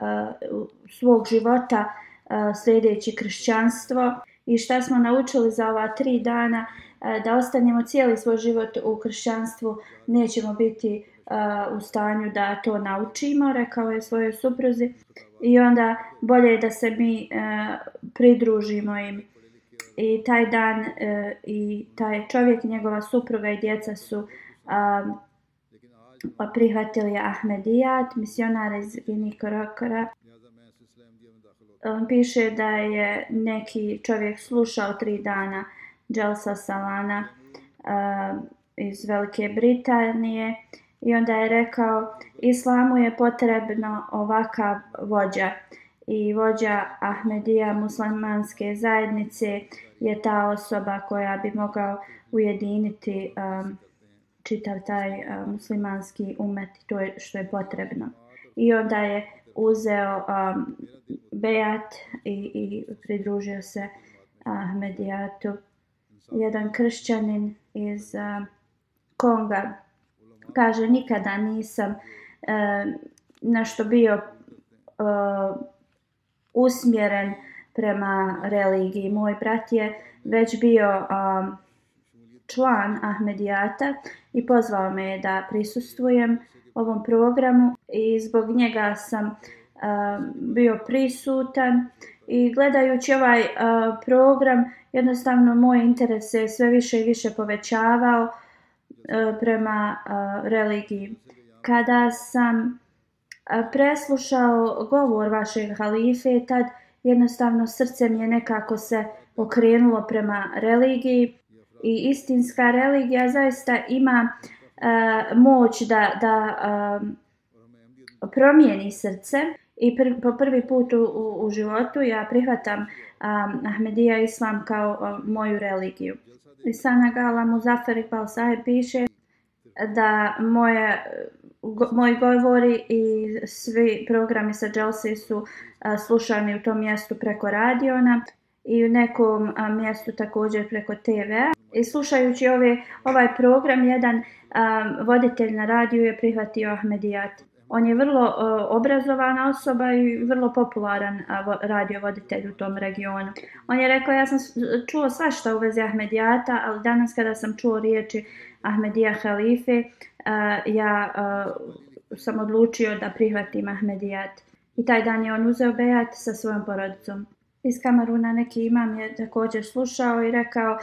uh, svog života eh, uh, sljedeći kršćanstvo. I šta smo naučili za ova tri dana? Uh, da ostanemo cijeli svoj život u kršćanstvu nećemo biti uh, u stanju da to naučimo, rekao je svojoj supruzi. I onda bolje je da se mi uh, pridružimo im i taj dan e, i taj čovjek, njegova supruga i djeca su a, prihvatili Ahmedijat, misionar iz Ginikorokora. On piše da je neki čovjek slušao tri dana Jalsa Salana a, iz Velike Britanije i onda je rekao islamu je potrebno ovakav vođa i vođa Ahmedija muslimanske zajednice je ta osoba koja bi mogao ujediniti um, čitav taj uh, muslimanski umet to je što je potrebno. I onda je uzeo um, bejat i, i pridružio se Ahmedijatu. Jedan kršćanin iz uh, Konga kaže nikada nisam uh, nešto bio uh, usmjeren prema religiji. Moj brat je već bio um, član Ahmedijata i pozvao me da prisustvujem ovom programu i zbog njega sam um, bio prisutan i gledajući ovaj uh, program jednostavno moj interes se sve više i više povećavao uh, prema uh, religiji. Kada sam preslušao govor vašeg halife, tad jednostavno srce mi je nekako se okrenulo prema religiji i istinska religija zaista ima uh, moć da, da uh, promijeni srce i pr po prvi put u, u, životu ja prihvatam um, Ahmedija Islam kao uh, moju religiju. I Sana Gala Muzafer Iqbal Sahib piše da moje, go, moji govori i svi programi sa Dželse su a, slušani u tom mjestu preko radiona i u nekom a, mjestu također preko TV-a. I slušajući ove, ovaj program, jedan a, voditelj na radiju je prihvatio Ahmedijat. On je vrlo a, obrazovana osoba i vrlo popularan uh, radio voditelj u tom regionu. On je rekao, ja sam čuo svašta u vezi Ahmedijata, ali danas kada sam čuo riječi Ahmedija Halife, uh, ja uh, sam odlučio da prihvatim Ahmedijat. I taj dan je on uzeo bejat sa svojom porodicom iz Kameruna neki imam je također slušao i rekao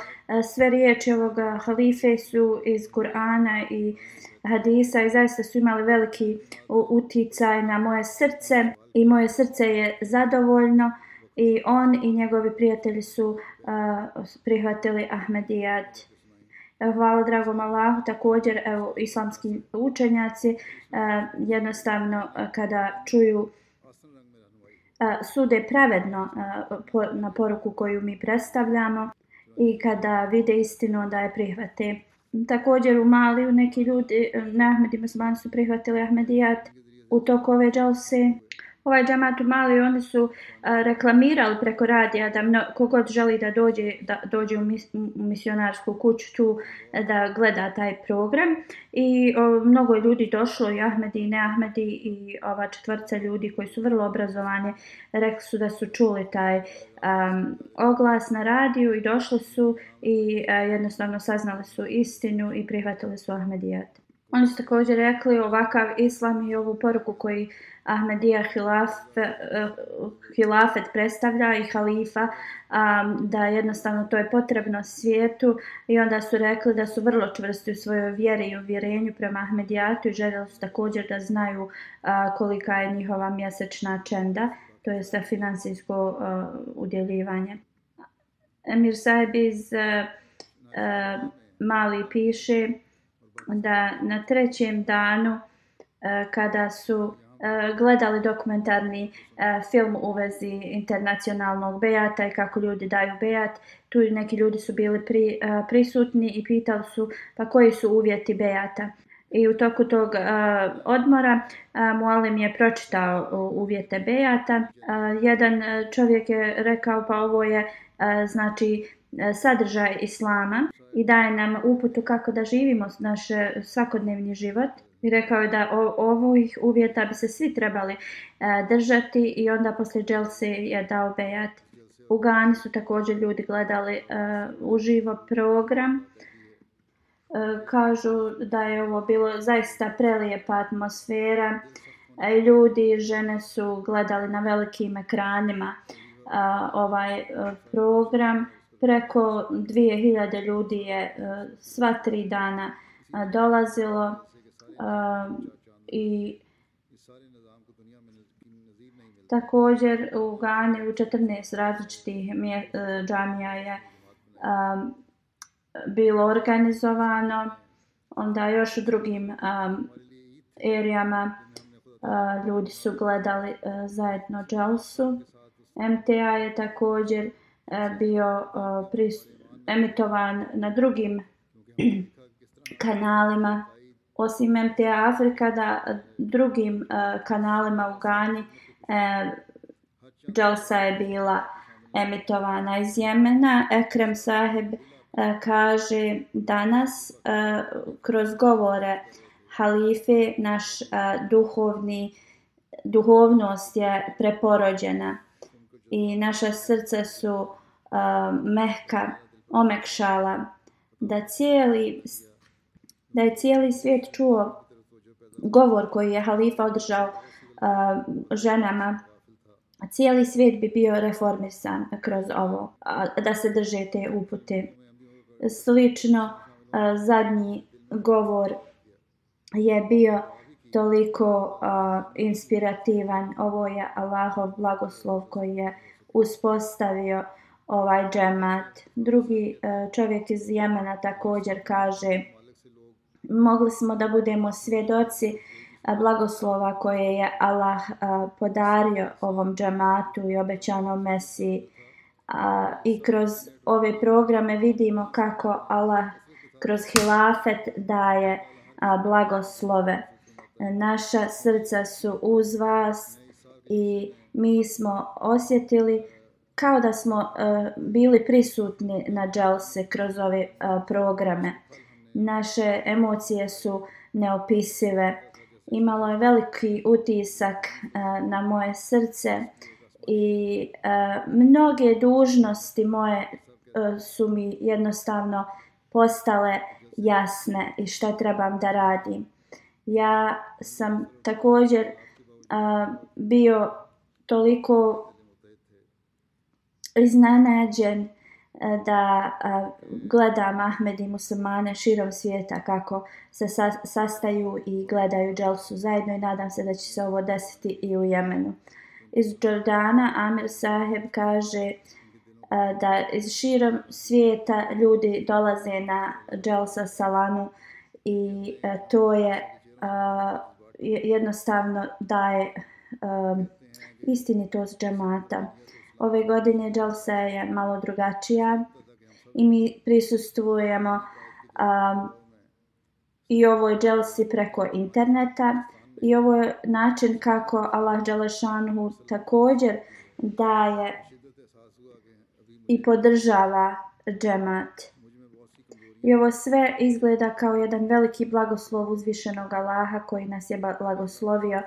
sve riječi ovoga halife su iz Kur'ana i hadisa i zaista su imali veliki uticaj na moje srce i moje srce je zadovoljno i on i njegovi prijatelji su uh, prihvatili Ahmedijat. Hvala dragom Allahu, također evo, islamski učenjaci e, jednostavno e, kada čuju e, sude pravedno po, na poruku koju mi predstavljamo i kada vide istinu da je prihvate. Također u Maliju neki ljudi, e, na Ahmedi Musmani su prihvatili Ahmedijat u toku ove džalse ovaj džamat u Mali, oni su a, reklamirali preko radija da mno, kogod želi da dođe, da dođe u, mis, u misionarsku kuću tu eh, da gleda taj program. I o, mnogo ljudi došlo, i Ahmedi i ne Ahmedi i ova četvrca ljudi koji su vrlo obrazovani, rekli su da su čuli taj um, oglas na radiju i došli su i a, jednostavno saznali su istinu i prihvatili su Ahmedijat. Oni su također rekli ovakav islam i ovu poruku koji Ahmedija hilafe, eh, hilafet predstavlja i halifa, da jednostavno to je potrebno svijetu i onda su rekli da su vrlo čvrsti u svojoj vjeri i uvjerenju prema Ahmedijatu i željeli su također da znaju kolika je njihova mjesečna čenda, to je sve finansijsko udjeljivanje. Emir Saib iz Mali piše da na trećem danu kada su Eh, gledali dokumentarni eh, film u vezi internacionalnog bejata i kako ljudi daju bejat. Tu neki ljudi su bili pri, eh, prisutni i pitali su pa koji su uvjeti bejata. I u toku tog uh, odmora uh, Mualim je pročitao uvjete bejata. Uh, jedan čovjek je rekao pa ovo je uh, znači sadržaj islama i daje nam uputu kako da živimo naš svakodnevni život. I rekao je da ovih uvjeta bi se svi trebali e, držati i onda poslije Dželse je dao bejat. U Gani su također ljudi gledali e, uživo program. E, kažu da je ovo bilo zaista prelijepa atmosfera. E, ljudi i žene su gledali na velikim ekranima e, ovaj e, program. Preko 2000 ljudi je e, sva tri dana e, dolazilo i također u Gani u 14 različitih mje, e, džamija je um, bilo organizovano. Onda još u drugim um, erijama uh, ljudi su gledali uh, zajedno dželsu. MTA je također uh, bio uh, pris, emitovan na drugim kanalima osim MTA Afrika da drugim uh, kanalima u Gani uh, Jalsa je bila emitovana iz Jemena. Ekrem Saheb uh, e, kaže danas uh, kroz govore halife naš uh, duhovni duhovnost je preporođena i naša srca su uh, mehka omekšala da cijeli da je cijeli svijet čuo govor koji je halifa održao uh, ženama, cijeli svijet bi bio reformisan kroz ovo, uh, da se drže te upute. Slično, uh, zadnji govor je bio toliko uh, inspirativan. Ovo je Allahov blagoslov koji je uspostavio ovaj džemat. Drugi uh, čovjek iz Jemena također kaže mogli smo da budemo svjedoci eh, blagoslova koje je Allah eh, podario ovom džamatu i obećanom Mesiji. I kroz ove programe vidimo kako Allah kroz hilafet daje eh, blagoslove. Naša srca su uz vas i mi smo osjetili kao da smo bili prisutni na dželse kroz ove programe naše emocije su neopisive. Imalo je veliki utisak uh, na moje srce i uh, mnoge dužnosti moje uh, su mi jednostavno postale jasne i šta trebam da radim. Ja sam također uh, bio toliko iznenađen E, da e, gledam Ahmed i muslimane širom svijeta kako se sastaju i gledaju dželsu zajedno i nadam se da će se ovo desiti i u Jemenu. Iz Jordana Amir Saheb kaže e, da iz širom svijeta ljudi dolaze na Dželsa Salanu i to je jednostavno daje istinitost džemata. Ove godine Jalsa je malo drugačija i mi prisustujemo um, i ovoj Dželsi preko interneta i ovo je način kako Allah Đalešanhu također daje i podržava džemat. I ovo sve izgleda kao jedan veliki blagoslov uzvišenog Allaha koji nas je blagoslovio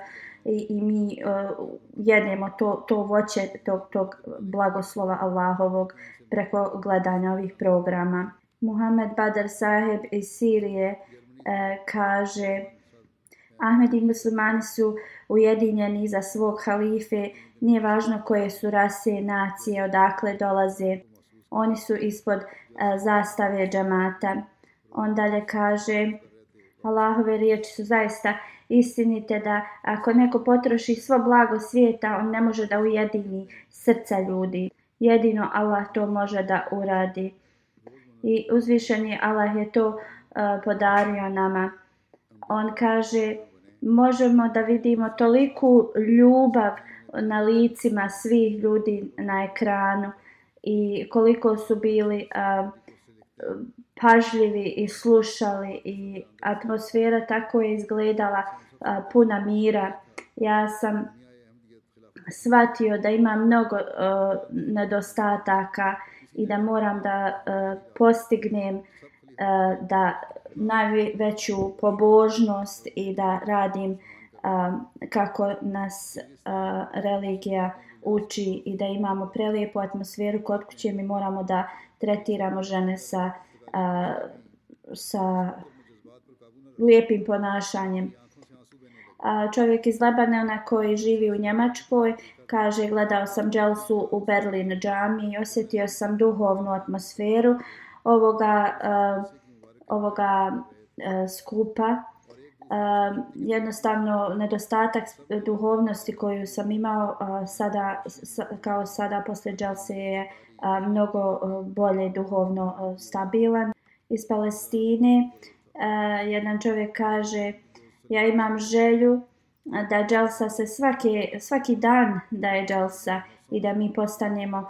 i, i mi uh, jedemo to, to voće tog, tog blagoslova Allahovog preko gledanja ovih programa. Muhammed Badr Saheb iz Sirije uh, kaže Ahmed i muslimani su ujedinjeni za svog halife, nije važno koje su rase, nacije, odakle dolaze. Oni su ispod e, zastave džamata. On dalje kaže, Allahove riječi su zaista istinite da ako neko potroši svo blago svijeta, on ne može da ujedini srca ljudi. Jedino Allah to može da uradi. I uzvišeni Allah je to uh, podario nama. On kaže, možemo da vidimo toliku ljubav na licima svih ljudi na ekranu i koliko su bili uh, pažljivi i slušali i atmosfera tako je izgledala a, puna mira. Ja sam shvatio da ima mnogo a, nedostataka i da moram da a, postignem a, da najveću pobožnost i da radim a, kako nas a, religija uči i da imamo prelijepu atmosferu kod kuće mi moramo da tretiramo žene sa uh, sa lijepim ponašanjem. A čovjek iz Lebanona koji živi u Njemačkoj kaže gledao sam Dželsu u Berlin džami i osjetio sam duhovnu atmosferu ovoga, ovoga skupa. Uh, jednostavno nedostatak duhovnosti koju sam imao uh, sada, sa, kao sada posle Dželse je mnogo bolje duhovno stabilan. Iz Palestine jedan čovjek kaže ja imam želju da Dželsa se svaki, svaki dan daje Dželsa i da mi postanemo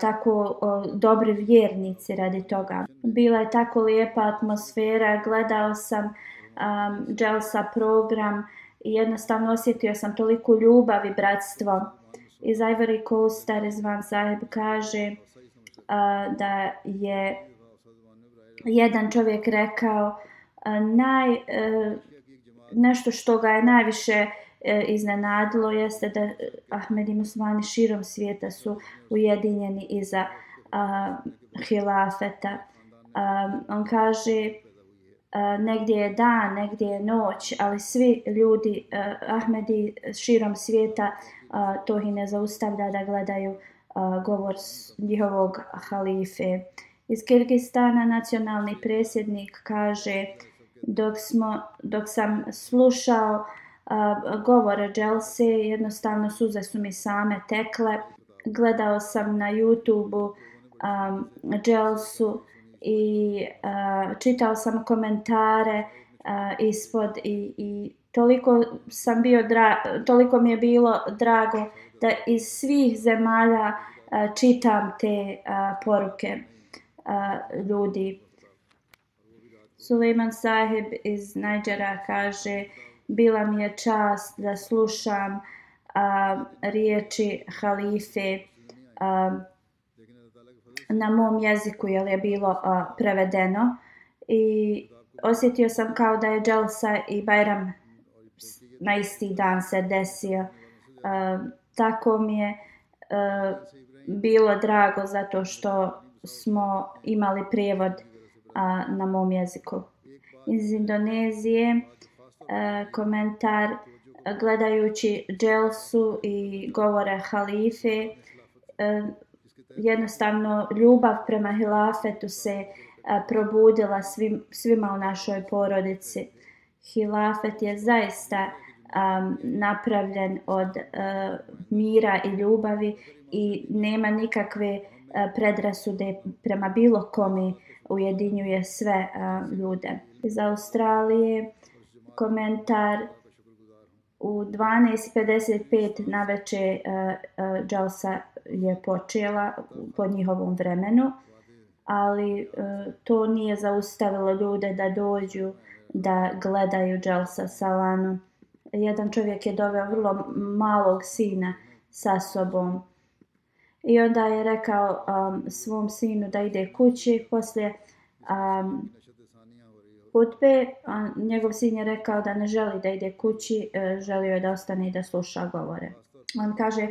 tako dobri vjernici radi toga. Bila je tako lijepa atmosfera, gledao sam um, Dželsa program i jednostavno osjetio sam toliko ljubav i bratstvo. Iz Ivory Coast Rezvan Zaheb kaže da je jedan čovjek rekao naj, e, nešto što ga je najviše e, iznenadilo jeste da Ahmed i Musmani širom svijeta su ujedinjeni iza a, hilafeta. A, on kaže a, negdje je dan, negdje je noć, ali svi ljudi a, Ahmedi širom svijeta a, to ih ne zaustavlja da gledaju a, govor njihovog halife. Iz Kirgistana nacionalni presjednik kaže dok, smo, dok sam slušao a, govore Dželse, jednostavno suze su mi same tekle. Gledao sam na YouTube-u Dželsu i a, čitao sam komentare a, ispod i, i toliko sam bio dra toliko mi je bilo drago da iz svih zemalja uh, čitam te uh, poruke uh, ljudi Suleiman Sahib iz Najdžera kaže bila mi je čast da slušam a, riječi halife a, na mom jeziku jer je bilo a, prevedeno i osjetio sam kao da je Dželsa i Bajram na isti dan se desio. A, tako mi je e, bilo drago zato što smo imali prijevod a, na mom jeziku. Iz Indonezije a, komentar gledajući Dželsu i govore halife a, jednostavno ljubav prema hilafetu se a, probudila svim, svima u našoj porodici. Hilafet je zaista um, napravljen od uh, mira i ljubavi i nema nikakve uh, predrasude prema bilo komi ujedinjuje sve uh, ljude. Iz Australije komentar u 12.55 na veče uh, Jalsa je počela po njihovom vremenu, ali uh, to nije zaustavilo ljude da dođu da gledaju Jalsa Salanu. Jedan čovjek je doveo vrlo malog sina sa sobom i onda je rekao um, svom sinu da ide kući poslije um, hutbe, njegov sin je rekao da ne želi da ide kući, e, želio je da ostane i da sluša govore. On kaže e,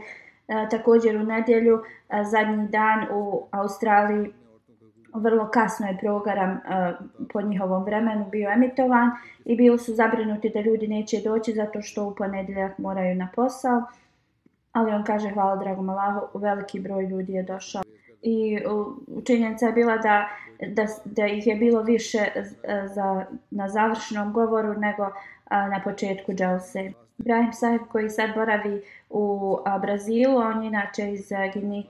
također u nedjelju, e, zadnji dan u Australiji, vrlo kasno je program eh, po njihovom vremenu bio emitovan i bili su zabrinuti da ljudi neće doći zato što u ponedjeljak moraju na posao. Ali on kaže hvala dragom Allahu, veliki broj ljudi je došao. I činjenica je bila da da, da ih je bilo više eh, za, na završnom govoru nego uh, na početku Dželse. Ibrahim Sahib koji sad boravi u Brazilu, on je inače iz Gini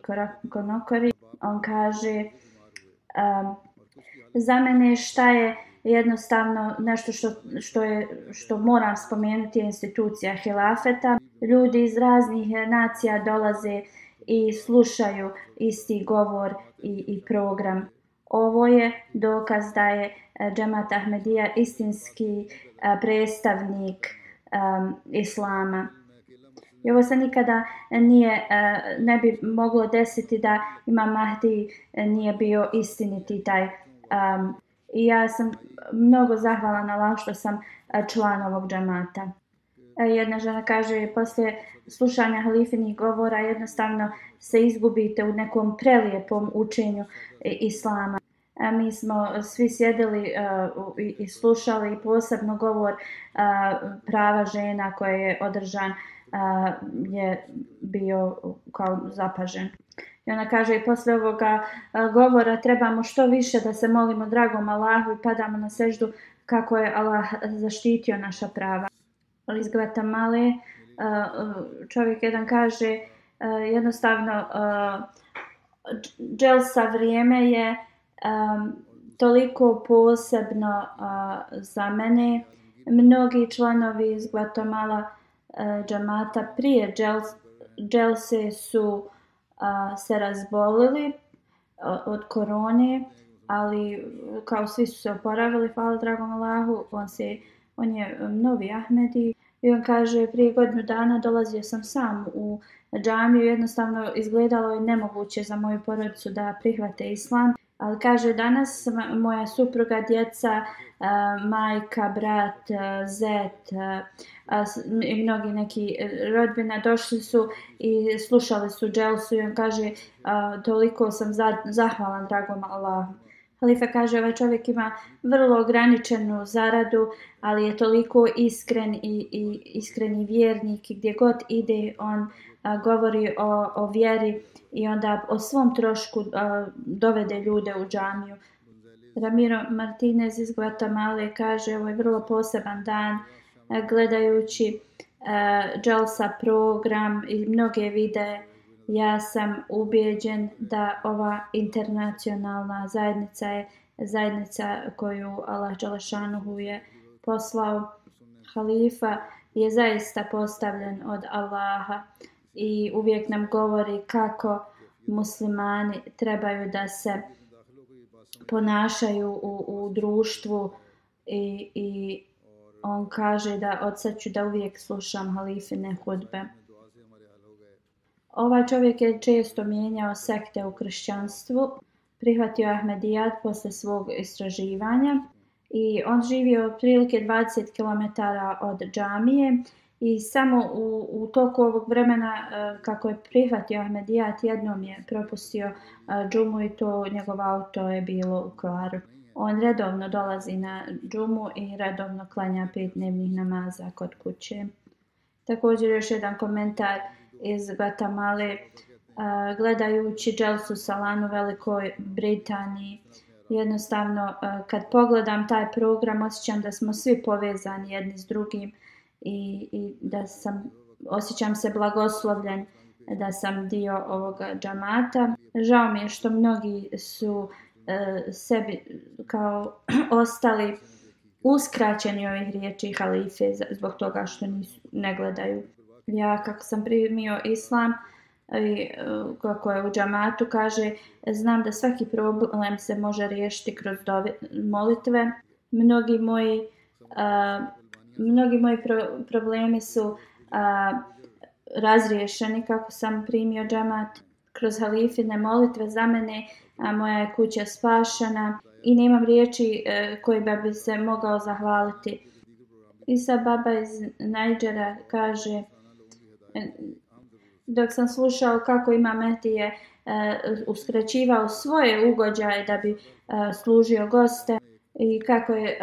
Konokori, on kaže um, za mene šta je jednostavno nešto što, što, je, što moram spomenuti je institucija Hilafeta. Ljudi iz raznih nacija dolaze i slušaju isti govor i, i program Ovo je dokaz da je eh, Džemat Ahmedija istinski eh, predstavnik um, islama. I ovo se nikada nije, e, ne bi moglo desiti da ima Mahdi e, nije bio istiniti taj. Um, I ja sam mnogo zahvala na Allah što sam e, član ovog džamata. Jedna žena kaže, poslije slušanja halifinih govora jednostavno se izgubite u nekom prelijepom učenju islama. A mi smo svi sjedili uh, i slušali posebno govor uh, prava žena koje je održan uh, je bio kao zapažen. I ona kaže i posle ovoga govora trebamo što više da se molimo dragom Allahu i padamo na seždu kako je Allah zaštitio naša prava. Ali iz Gvatamale čovjek jedan kaže jednostavno dželsa vrijeme je toliko posebno za mene. Mnogi članovi iz Gvatamala uh, E, džamata prije dželse su a, se razbolili od korone, ali kao svi su se oporavili, hvala dragom Allahu, on, se, on je novi Ahmedi. I on kaže, prije godinu dana dolazio sam sam u džamiju, jednostavno izgledalo je nemoguće za moju porodicu da prihvate islam. Ali kaže danas moja supruga, djeca, majka, brat, zet i mnogi neki e, rodbina došli su i slušali su dželsu i on kaže toliko sam zahvalan dragom Allahu. Halifa kaže ovaj čovjek ima vrlo ograničenu zaradu, ali je toliko iskren i, i iskreni vjernik i gdje god ide on a, govori o, o vjeri i onda o svom trošku a, dovede ljude u džamiju. Ramiro Martinez iz Guatemala kaže ovo je vrlo poseban dan e, gledajući uh, Jalsa program i mnoge videe. Ja sam ubijeđen da ova internacionalna zajednica je zajednica koju Allah Đalašanuhu je poslao. Halifa je zaista postavljen od Allaha i uvijek nam govori kako muslimani trebaju da se ponašaju u, u društvu i, i on kaže da od sad ću da uvijek slušam halifine hudbe. Ovaj čovjek je često mijenjao sekte u kršćanstvu, prihvatio Ahmedijat posle svog istraživanja i on živio otprilike 20 km od džamije I samo u, u toku ovog vremena e, kako je prihvatio ovaj Ahmedijat, jednom je propustio e, džumu i to njegov auto je bilo u kvaru. On redovno dolazi na džumu i redovno klanja pet dnevnih namaza kod kuće. Također još jedan komentar iz Guatemala. E, gledajući Dželsu Salanu u Velikoj Britaniji, jednostavno kad pogledam taj program osjećam da smo svi povezani jedni s drugim i, i da sam osjećam se blagoslovljen da sam dio ovoga džamata. Žao mi je što mnogi su e, sebi kao ostali uskraćeni ovih riječi halife zbog toga što nisu, ne gledaju. Ja kako sam primio islam i kako je u džamatu kaže znam da svaki problem se može riješiti kroz dove, molitve. Mnogi moji a, mnogi moji pro, problemi su a, razriješeni kako sam primio džamat kroz halifine molitve za mene, a moja je kuća spašena i nemam riječi e, koje bi se mogao zahvaliti. Isa baba iz Niđera kaže e, dok sam slušao kako ima Metije e, uskraćivao svoje ugođaje da bi e, služio goste i kako je e,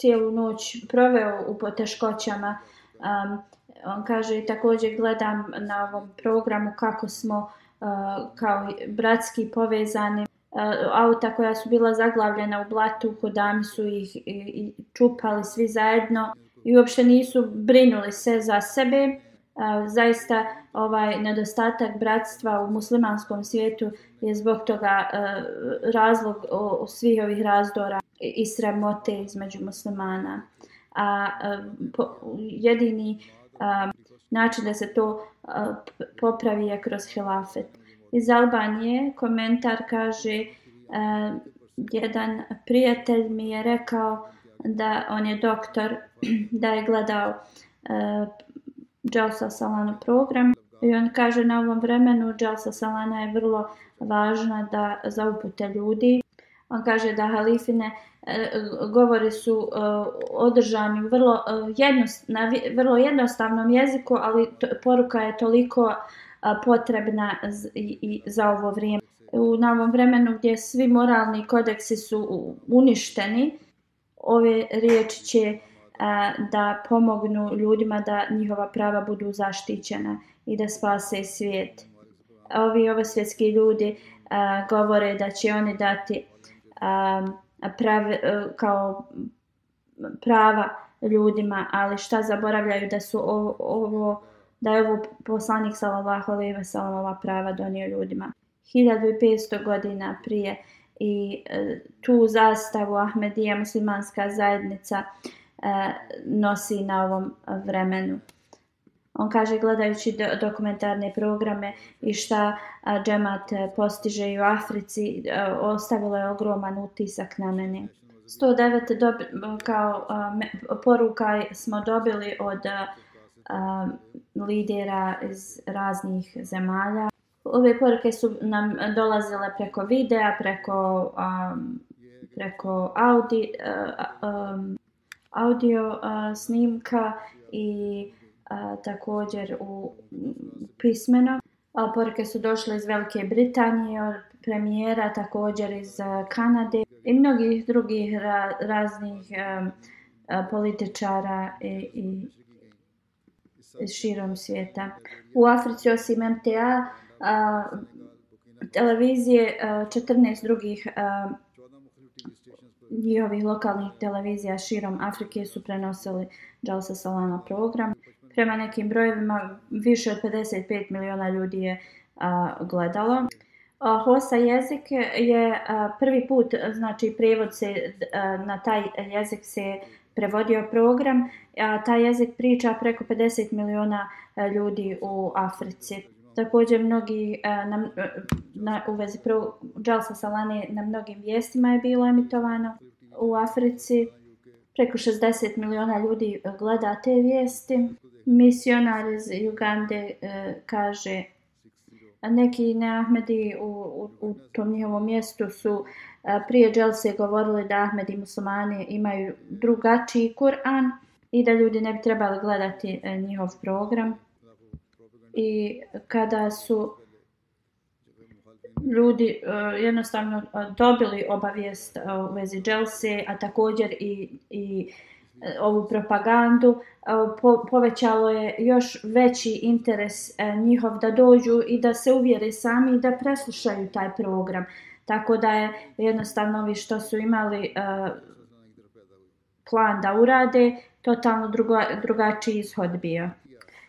cijelu noć proveo u poteškoćama. Um, on kaže i također gledam na ovom programu kako smo uh, kao bratski povezani. Uh, auta koja su bila zaglavljena u blatu, kodami su ih i, i čupali svi zajedno i uopšte nisu brinuli se za sebe. Uh, zaista ovaj nedostatak bratstva u muslimanskom svijetu je zbog toga uh, razlog o, o svih ovih razdora i sramote između muslimana. A, a po, jedini a, način da se to a, popravi je kroz hilafet. Iz Albanije komentar kaže a, jedan prijatelj mi je rekao da on je doktor, da je gledao uh, Jalsa Salana program i on kaže na ovom vremenu Jalsa Salana je vrlo važna da za upute ljudi. On kaže da halifine E, govori su e, održani u vrlo, e, jednost, na vrlo jednostavnom jeziku, ali poruka je toliko potrebna i, za ovo vrijeme. U novom vremenu gdje svi moralni kodeksi su uništeni, ove riječi će da pomognu ljudima da njihova prava budu zaštićena i da spase svijet. Ovi ovo svjetski ljudi a, govore da će oni dati a, prave, kao prava ljudima, ali šta zaboravljaju da su ovo, ovo da je ovo poslanik sallallahu alejhi ve sellem ova prava donio ljudima 1500 godina prije i e, tu zastavu Ahmedija muslimanska zajednica e, nosi na ovom vremenu. On kaže gledajući do, dokumentarne programe i šta a, džemat e, postiže postiže u Africi, a, ostavilo je ogroman utisak na mene. 109 dobi, kao a, me, poruka smo dobili od a, a, lidera iz raznih zemalja. Ove poruke su nam dolazile preko videa, preko, um, preko audi, uh, um, audio uh, snimka i a, također u pismeno. A, poruke su došle iz Velike Britanije, od premijera također iz a, Kanade i mnogih drugih ra, raznih a, a, političara i, i širom svijeta. U Africi osim MTA a, televizije a, 14 drugih a, njihovih lokalnih televizija širom Afrike su prenosili Jalsa Salana program prema nekim brojevima više od 55 miliona ljudi je a, gledalo. A, Hosa jezik je a, prvi put, znači prevod se a, na taj jezik se prevodio program, a taj jezik priča preko 50 miliona ljudi u Africi. Također mnogi a, na, na, u vezi pro, Jalsa Salane na mnogim vijestima je bilo emitovano u Africi. Preko 60 miliona ljudi gleda te vijesti misionar iz Ugande e, kaže neki neahmedi u, u, u tom njihovom mjestu su e, prije dželse govorili da Ahmedi muslimani imaju drugačiji Kur'an i da ljudi ne bi trebali gledati e, njihov program. I kada su ljudi uh, jednostavno uh, dobili obavijest uh, u vezi dželse, a također i, i uh, Eh, ovu propagandu, eh, po, povećalo je još veći interes eh, njihov da dođu i da se uvjere sami i da preslušaju taj program. Tako da je jednostavno vi što su imali plan da urade, totalno druga, drugačiji ishod bio.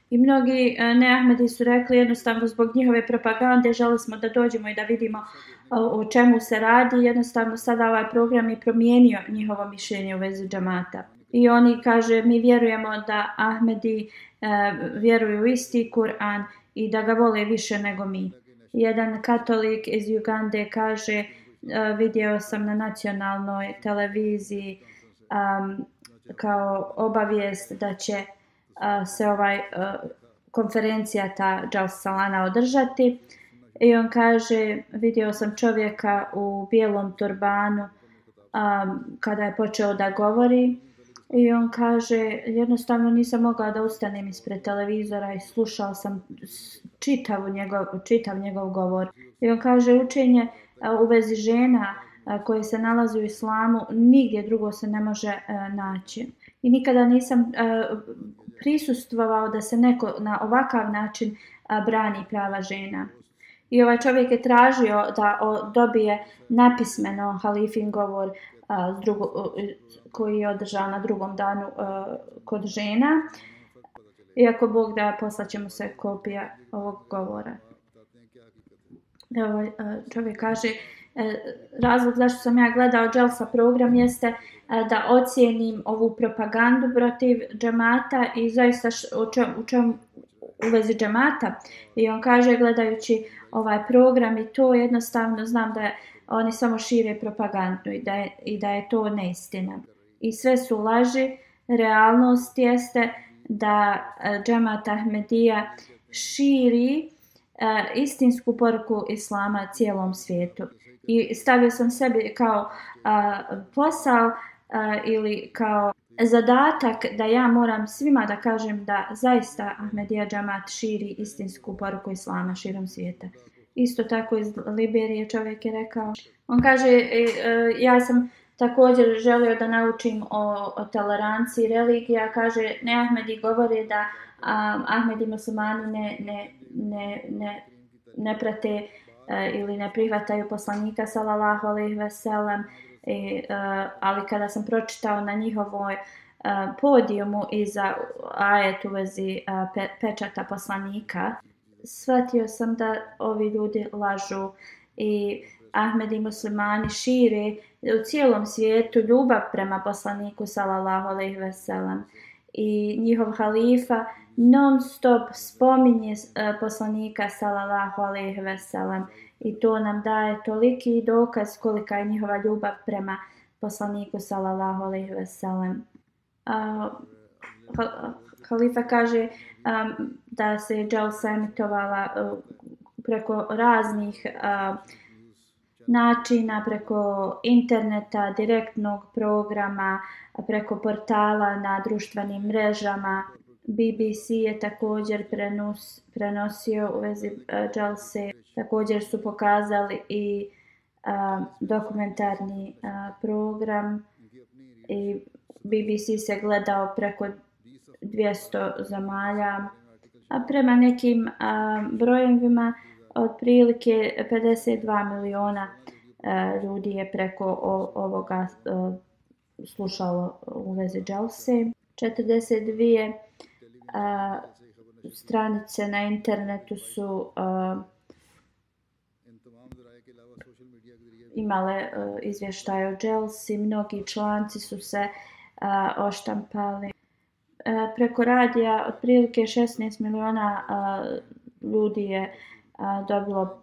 I mnogi neahmedi su rekli jednostavno zbog njihove propagande želi smo da dođemo i da vidimo o čemu se radi. Jednostavno sada ovaj program je promijenio njihovo mišljenje u vezi džamata. I oni kaže mi vjerujemo da Ahmedi e, vjeruju u isti Kur'an i da ga vole više nego mi. Jedan katolik iz Ugande kaže e, vidio sam na nacionalnoj televiziji um, kao obavijest da će uh, se ovaj uh, konferencija ta Džalsalana Salana održati i on kaže vidio sam čovjeka u bijelom turbanu um, kada je počeo da govori i on kaže jednostavno nisam mogla da ustanem ispred televizora i slušao sam čitav njegov, čitav njegov govor i on kaže učenje e, u vezi žena e, koje se nalazi u islamu, nigdje drugo se ne može e, naći. I nikada nisam prisustvovao da se neko na ovakav način brani prava žena. I ovaj čovjek je tražio da dobije napismeno halifin govor a drugo, koji je održao na drugom danu e, kod žena. Iako Bog da poslaćemo se kopija ovog govora. Ovaj, Evo, čovjek kaže e, razlog zašto sam ja gledao Jelsa program jeste e, da ocijenim ovu propagandu protiv džemata i zaista u čem, u čem u vezi džemata. I on kaže gledajući ovaj program i to jednostavno znam da je, oni samo šire propagandu i da je, i da je to neistina. I sve su laži. Realnost jeste da e, džemat Ahmedija širi e, istinsku poruku islama cijelom svijetu i stavio sam sebi kao a, posao a, ili kao zadatak da ja moram svima da kažem da zaista Ahmedija Džamat širi istinsku poruku Islama širom svijeta. Isto tako iz Liberije čovjek je rekao. On kaže, e, e, ja sam također želio da naučim o, o toleranciji religija. Kaže, ne Ahmedi govore da um, Ahmedi muslimani ne, ne, ne, ne, ne prate e, ili ne prihvataju poslanika sallallahu alejhi ve sellem i uh, ali kada sam pročitao na njihovoj uh, podijumu iza ajet u vezi uh, pe, pečata poslanika shvatio sam da ovi ljudi lažu i Ahmed i muslimani šire u cijelom svijetu ljubav prema poslaniku sallallahu alejhi ve sellem i njihov halifa non stop spominje uh, poslanika sallallahu alejhi ve sellem i to nam daje toliki dokaz kolika je njihova ljubav prema poslaniku sallallahu alejhi ve sellem. Halifa kaže um, da se Jelsa emitovala uh, preko raznih uh, načina, preko interneta, direktnog programa, preko portala na društvenim mrežama. BBC je također prenos, prenosio u vezi e, uh, Jelse. Također su pokazali i uh, dokumentarni uh, program i BBC se gledao preko 200 zemalja. A prema nekim brojevima otprilike 52 miliona uh, ljudi je preko o, ovoga e, slušalo u vezi Jelse. 42 e, stranice na internetu su uh, imale uh, izvještaje o Chelsea, mnogi članci su se uh, oštampali. E, preko radija otprilike 16 miliona e, ljudi je e, dobilo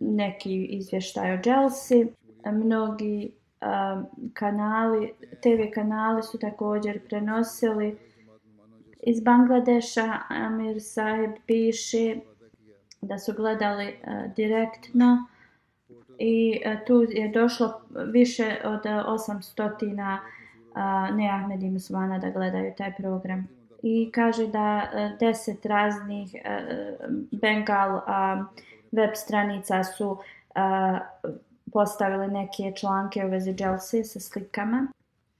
neki izvještaj o Jelsi. Mnogi kanali, TV kanali su također prenosili iz Bangladeša. Amir Saib piše da su gledali direktno i tu je došlo više od 800 ne Ahmedi muslimana da gledaju taj program. I kaže da e, deset raznih e, Bengal web stranica su e, postavili neke članke u vezi Chelsea sa slikama.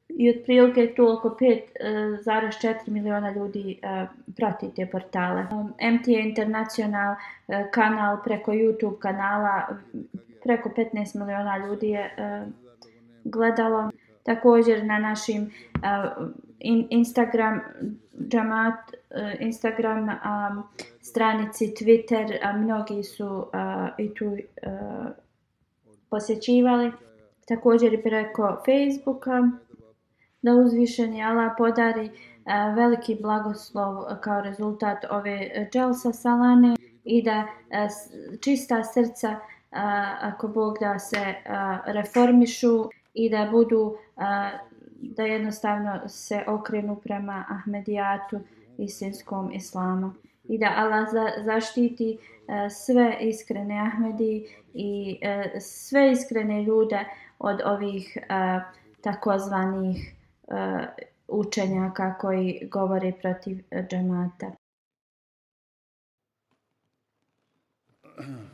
I otprilike tu oko 5,4 e, miliona ljudi e, prati te portale. MTA International kanal preko YouTube kanala preko 15 miliona ljudi je uh, gledalo. Također na našim uh, in, Instagram džamat, uh, Instagram um, stranici, Twitter, a mnogi su uh, i tu uh, posjećivali. Također i preko Facebooka da uzvišeni Allah podari uh, veliki blagoslov kao rezultat ove dželsa salane i da uh, čista srca uh, ako Bog da se uh, reformišu i da budu da jednostavno se okrenu prema Ahmedijatu istinskom islamu i da Allah za, zaštiti uh, sve iskrene Ahmedi i uh, sve iskrene ljude od ovih uh, takozvanih uh, učenjaka koji govori protiv džemata.